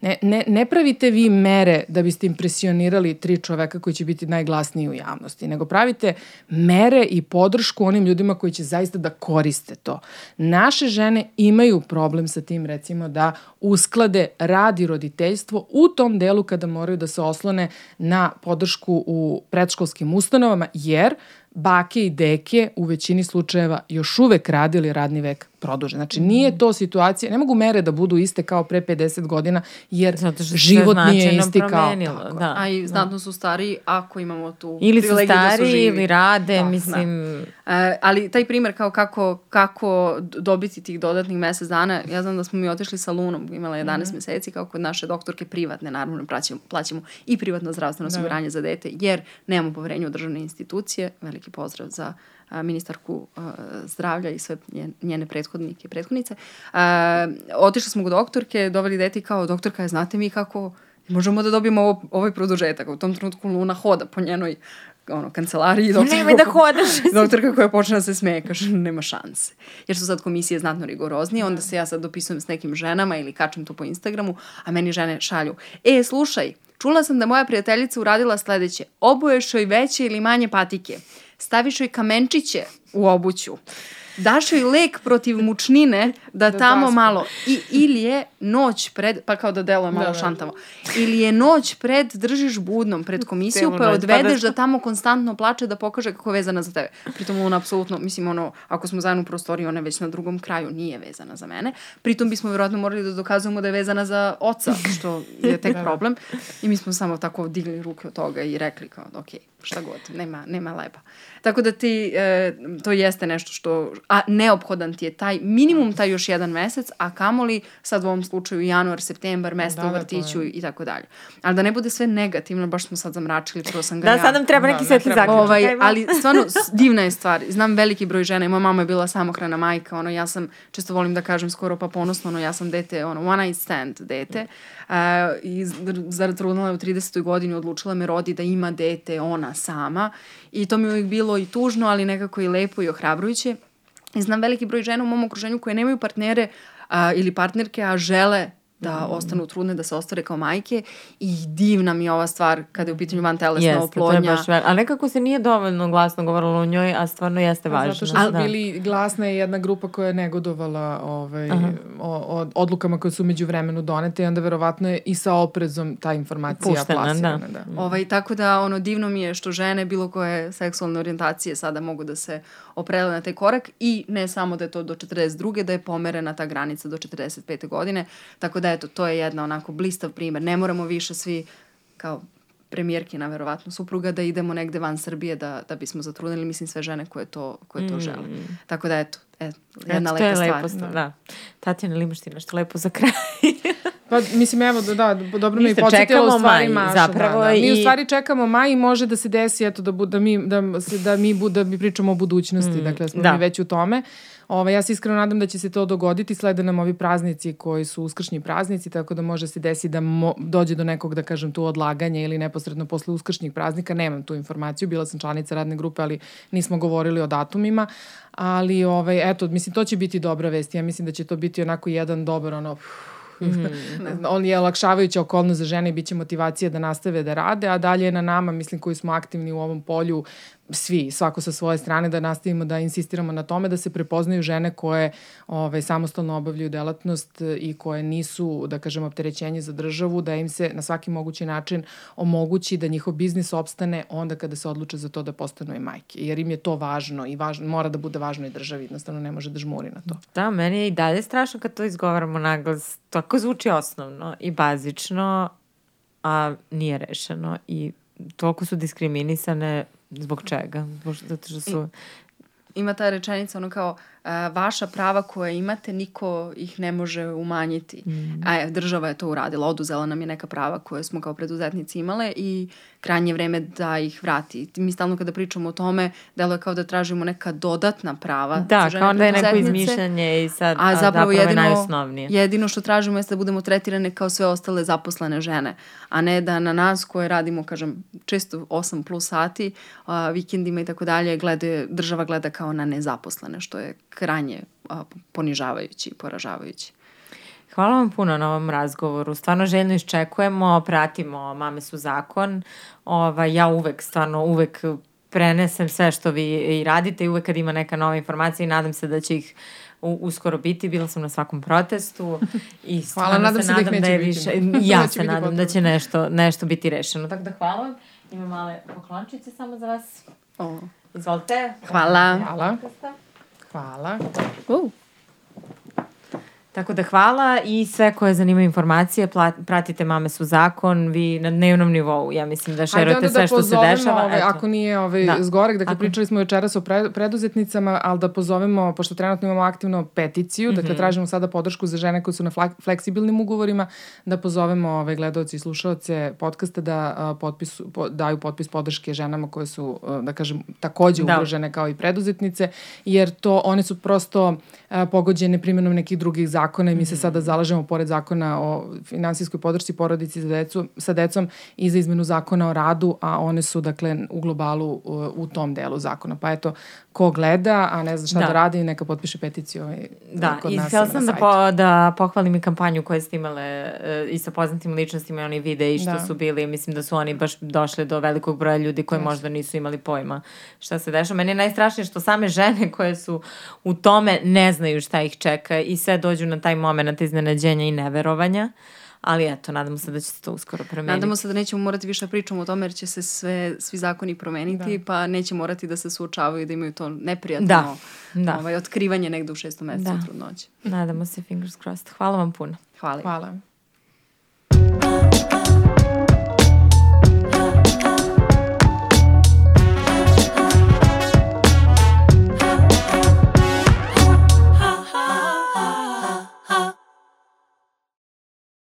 Ne, ne, ne pravite vi mere da biste impresionirali tri čoveka koji će biti najglasniji u javnosti, nego pravite mere i podršku onim ljudima koji će zaista da koriste to. Naše žene imaju problem sa tim recimo da usklade rad i roditeljstvo u tom delu kada moraju da se oslone na podršku u predškolskim ustanovama, jer bake i deke u većini slučajeva još uvek radili radni vek produže. Znači nije to situacija, ne mogu mere da budu iste kao pre 50 godina jer Zato što život nije isti kao tako. Da. A i znatno su stariji ako imamo tu ili su stari da su ili rade, da, mislim. Da. E, ali taj primer kao kako, kako dobiti tih dodatnih mesec dana, ja znam da smo mi otišli sa Lunom, imala 11 mm -hmm. meseci kao kod naše doktorke privatne, naravno plaćamo, plaćamo i privatno zdravstveno da. osiguranje da. za dete jer nemamo poverenje u državne institucije, veliki pozdrav za ministarku zdravlja i sve njene prethodnike i prethodnice. Otišli smo kod doktorke, doveli deti kao doktorka, je, znate mi kako možemo da dobijemo ovo, ovaj produžetak. U tom trenutku Luna hoda po njenoj ono, kancelariji. Doktorka, Nemoj da hodaš. doktorka koja počne da se smeje, kaže, nema šanse. Jer su sad komisije znatno rigoroznije, onda se ja sad dopisujem s nekim ženama ili kačem to po Instagramu, a meni žene šalju, e, slušaj, čula sam da moja prijateljica uradila sledeće, oboješ joj veće ili manje patike. Staviš joj kamenčiće u obuću daš joj lek protiv mučnine da, da tamo zaspe. malo i, ili je noć pred pa kao da deluje malo da, da. šantavo ili je noć pred držiš budnom pred komisiju pa je odvedeš da tamo konstantno plače da pokaže kako je vezana za tebe pritom ona apsolutno mislim ono ako smo zajedno u prostoriji ona je već na drugom kraju nije vezana za mene pritom bismo verovatno morali da dokazujemo da je vezana za oca što je tek da, da. problem i mi smo samo tako digli ruke od toga i rekli kao ok šta god nema nema leba tako da ti e, to jeste nešto što a neophodan ti je taj minimum taj još jedan mesec, a kamoli sad u ovom slučaju januar, septembar, mesto da, u da, vrtiću da, i tako dalje. Ali da ne bude sve negativno, baš smo sad zamračili, prvo sam ga Da, ja. sad nam treba neki da, svetli zaključak. Ovaj, ali stvarno divna je stvar. Znam veliki broj žena, i moja mama je bila samohrana majka, ono ja sam, često volim da kažem skoro pa ponosno, ono ja sam dete, ono one night stand dete. Uh, i zatrudnala je u 30. godini, odlučila me rodi da ima dete ona sama i to mi je uvijek bilo i tužno, ali nekako i lepo i ohrabrujuće. I znam veliki broj žena u mom okruženju koje nemaju partnere a, ili partnerke, a žele da mm. ostanu trudne, da se ostvare kao majke i divna mi je ova stvar kada je u pitanju van telesna jeste, oplodnja. Jeste, to je baš ver... A nekako se nije dovoljno glasno govorilo o njoj, a stvarno jeste važno. Zato što su da. bili glasna je jedna grupa koja je negodovala ovaj, o, o, odlukama koje su među vremenu donete i onda verovatno je i sa oprezom ta informacija Puštena, plasirana. Da. da. Ovaj, tako da ono divno mi je što žene bilo koje seksualne orijentacije sada mogu da se opredele na taj korak i ne samo da je to do 42. da je pomerena ta granica do 45. godine. Tako da eto, to je jedna onako blistav primer. Ne moramo više svi kao premijerkina verovatno supruga da idemo negde van Srbije da, da bismo zatrudnili, mislim sve žene koje to, koje to mm. žele. Tako da eto, eto jedna eto, lepa stvar. Lepo, da. da. Tatjana, imaš ti nešto lepo za kraj? Pa, mislim, evo, da, da dobro mi podsjetilo u stvari maj, Maša. Zapravo da, da. Mi i... u stvari čekamo maj i može da se desi, eto, da, bu, da, mi, da, da mi, bu, da mi pričamo o budućnosti, mm, dakle, smo da. mi već u tome. Ove, ja se iskreno nadam da će se to dogoditi, slede nam ovi praznici koji su uskršnji praznici, tako da može se desiti da mo, dođe do nekog, da kažem, tu odlaganja ili neposredno posle uskršnjih praznika. Nemam tu informaciju, bila sam članica radne grupe, ali nismo govorili o datumima. Ali, ovaj, eto, mislim, to će biti dobra vest. Ja mislim da će to biti onako jedan dobar, ono, Mm. On je olakšavajuća okolnost za žene i bit će motivacija da nastave da rade, a dalje je na nama, mislim, koji smo aktivni u ovom polju, svi, svako sa svoje strane, da nastavimo da insistiramo na tome da se prepoznaju žene koje ovaj, samostalno obavljaju delatnost i koje nisu, da kažem, opterećenje za državu, da im se na svaki mogući način omogući da njihov biznis opstane onda kada se odluče za to da postanu i majke. Jer im je to važno i važno, mora da bude važno i državi, jednostavno ne može da žmuri na to. Da, meni je i dalje strašno kad to izgovaramo naglas. Tako zvuči osnovno i bazično, a nije rešeno i toliko su diskriminisane Zbog čega? Zato što su... Ima ta rečenica ono kao vaša prava koje imate, niko ih ne može umanjiti. Mm. A država je to uradila, oduzela nam je neka prava koje smo kao preduzetnici imale i krajnje vreme da ih vrati. Mi stalno kada pričamo o tome, deluje kao da tražimo neka dodatna prava da, kao da je neko izmišljanje i sad a, zapravo jedino, je najosnovnije. Jedino što tražimo jeste da budemo tretirane kao sve ostale zaposlene žene, a ne da na nas koje radimo, kažem, često 8 plus sati, a, vikendima i tako dalje, glede, država gleda kao na nezaposlene, što je krajnje ponižavajući i poražavajući. Hvala vam puno na ovom razgovoru. Stvarno željno iščekujemo, pratimo Mame su zakon. Ova, ja uvek, stvarno uvek prenesem sve što vi i radite i uvek kad ima neka nova informacija i nadam se da će ih u, uskoro biti. Bila sam na svakom protestu i hvala, nadam se, se da nadam da, da je više. Ja da se nadam potrebno. da će nešto, nešto biti rešeno. Tako da hvala vam. Ima male poklončice samo za vas. O. Izvolite. Hvala. Hvala. Hvala. Uh. Tako da hvala i sve koje zanimaju informacije, pratite Mame su zakon, vi na dnevnom nivou, ja mislim da šerujete da sve što se dešava. Ovaj, ako nije ovaj, da. zgorek, dakle ako... pričali smo večeras o pre, preduzetnicama, ali da pozovemo, pošto trenutno imamo aktivno peticiju, mm -hmm. dakle mhm. tražimo sada podršku za žene koje su na fleksibilnim ugovorima, da pozovemo ovaj, gledalci i slušalce podcasta da uh, potpis, po, daju potpis podrške ženama koje su, uh, da kažem, takođe da. ugrožene kao i preduzetnice, jer to one su prosto uh, pogođene primjenom nekih drugih zakona zakona i mi se mhm. sada zalažemo pored zakona o finansijskoj podršci porodici za decu, sa decom i za izmenu zakona o radu, a one su dakle u globalu u, u tom delu zakona. Pa eto, ko gleda, a ne zna šta da, da radi, neka potpiše peticiju ovaj, da, kod i nas htjela sam da, po, da pohvalim i kampanju koju ste imale e, i sa poznatim ličnostima i oni vide i što da. su bili, mislim da su oni baš došli do velikog broja ljudi koji yes. možda nisu imali pojma šta se dešava. Meni je najstrašnije što same žene koje su u tome ne znaju šta ih čeka i sve dođu na taj moment iznenađenja i neverovanja ali eto, nadamo se da će se to uskoro promeniti. Nadamo se da nećemo morati više pričamo o tome jer će se sve, svi zakoni promeniti da. pa neće morati da se suočavaju da imaju to neprijatno da. Da. Ovaj, otkrivanje negde u šestom mesecu da. trudnoće. Nadamo se, fingers crossed. Hvala vam puno. Hvala. Hvala.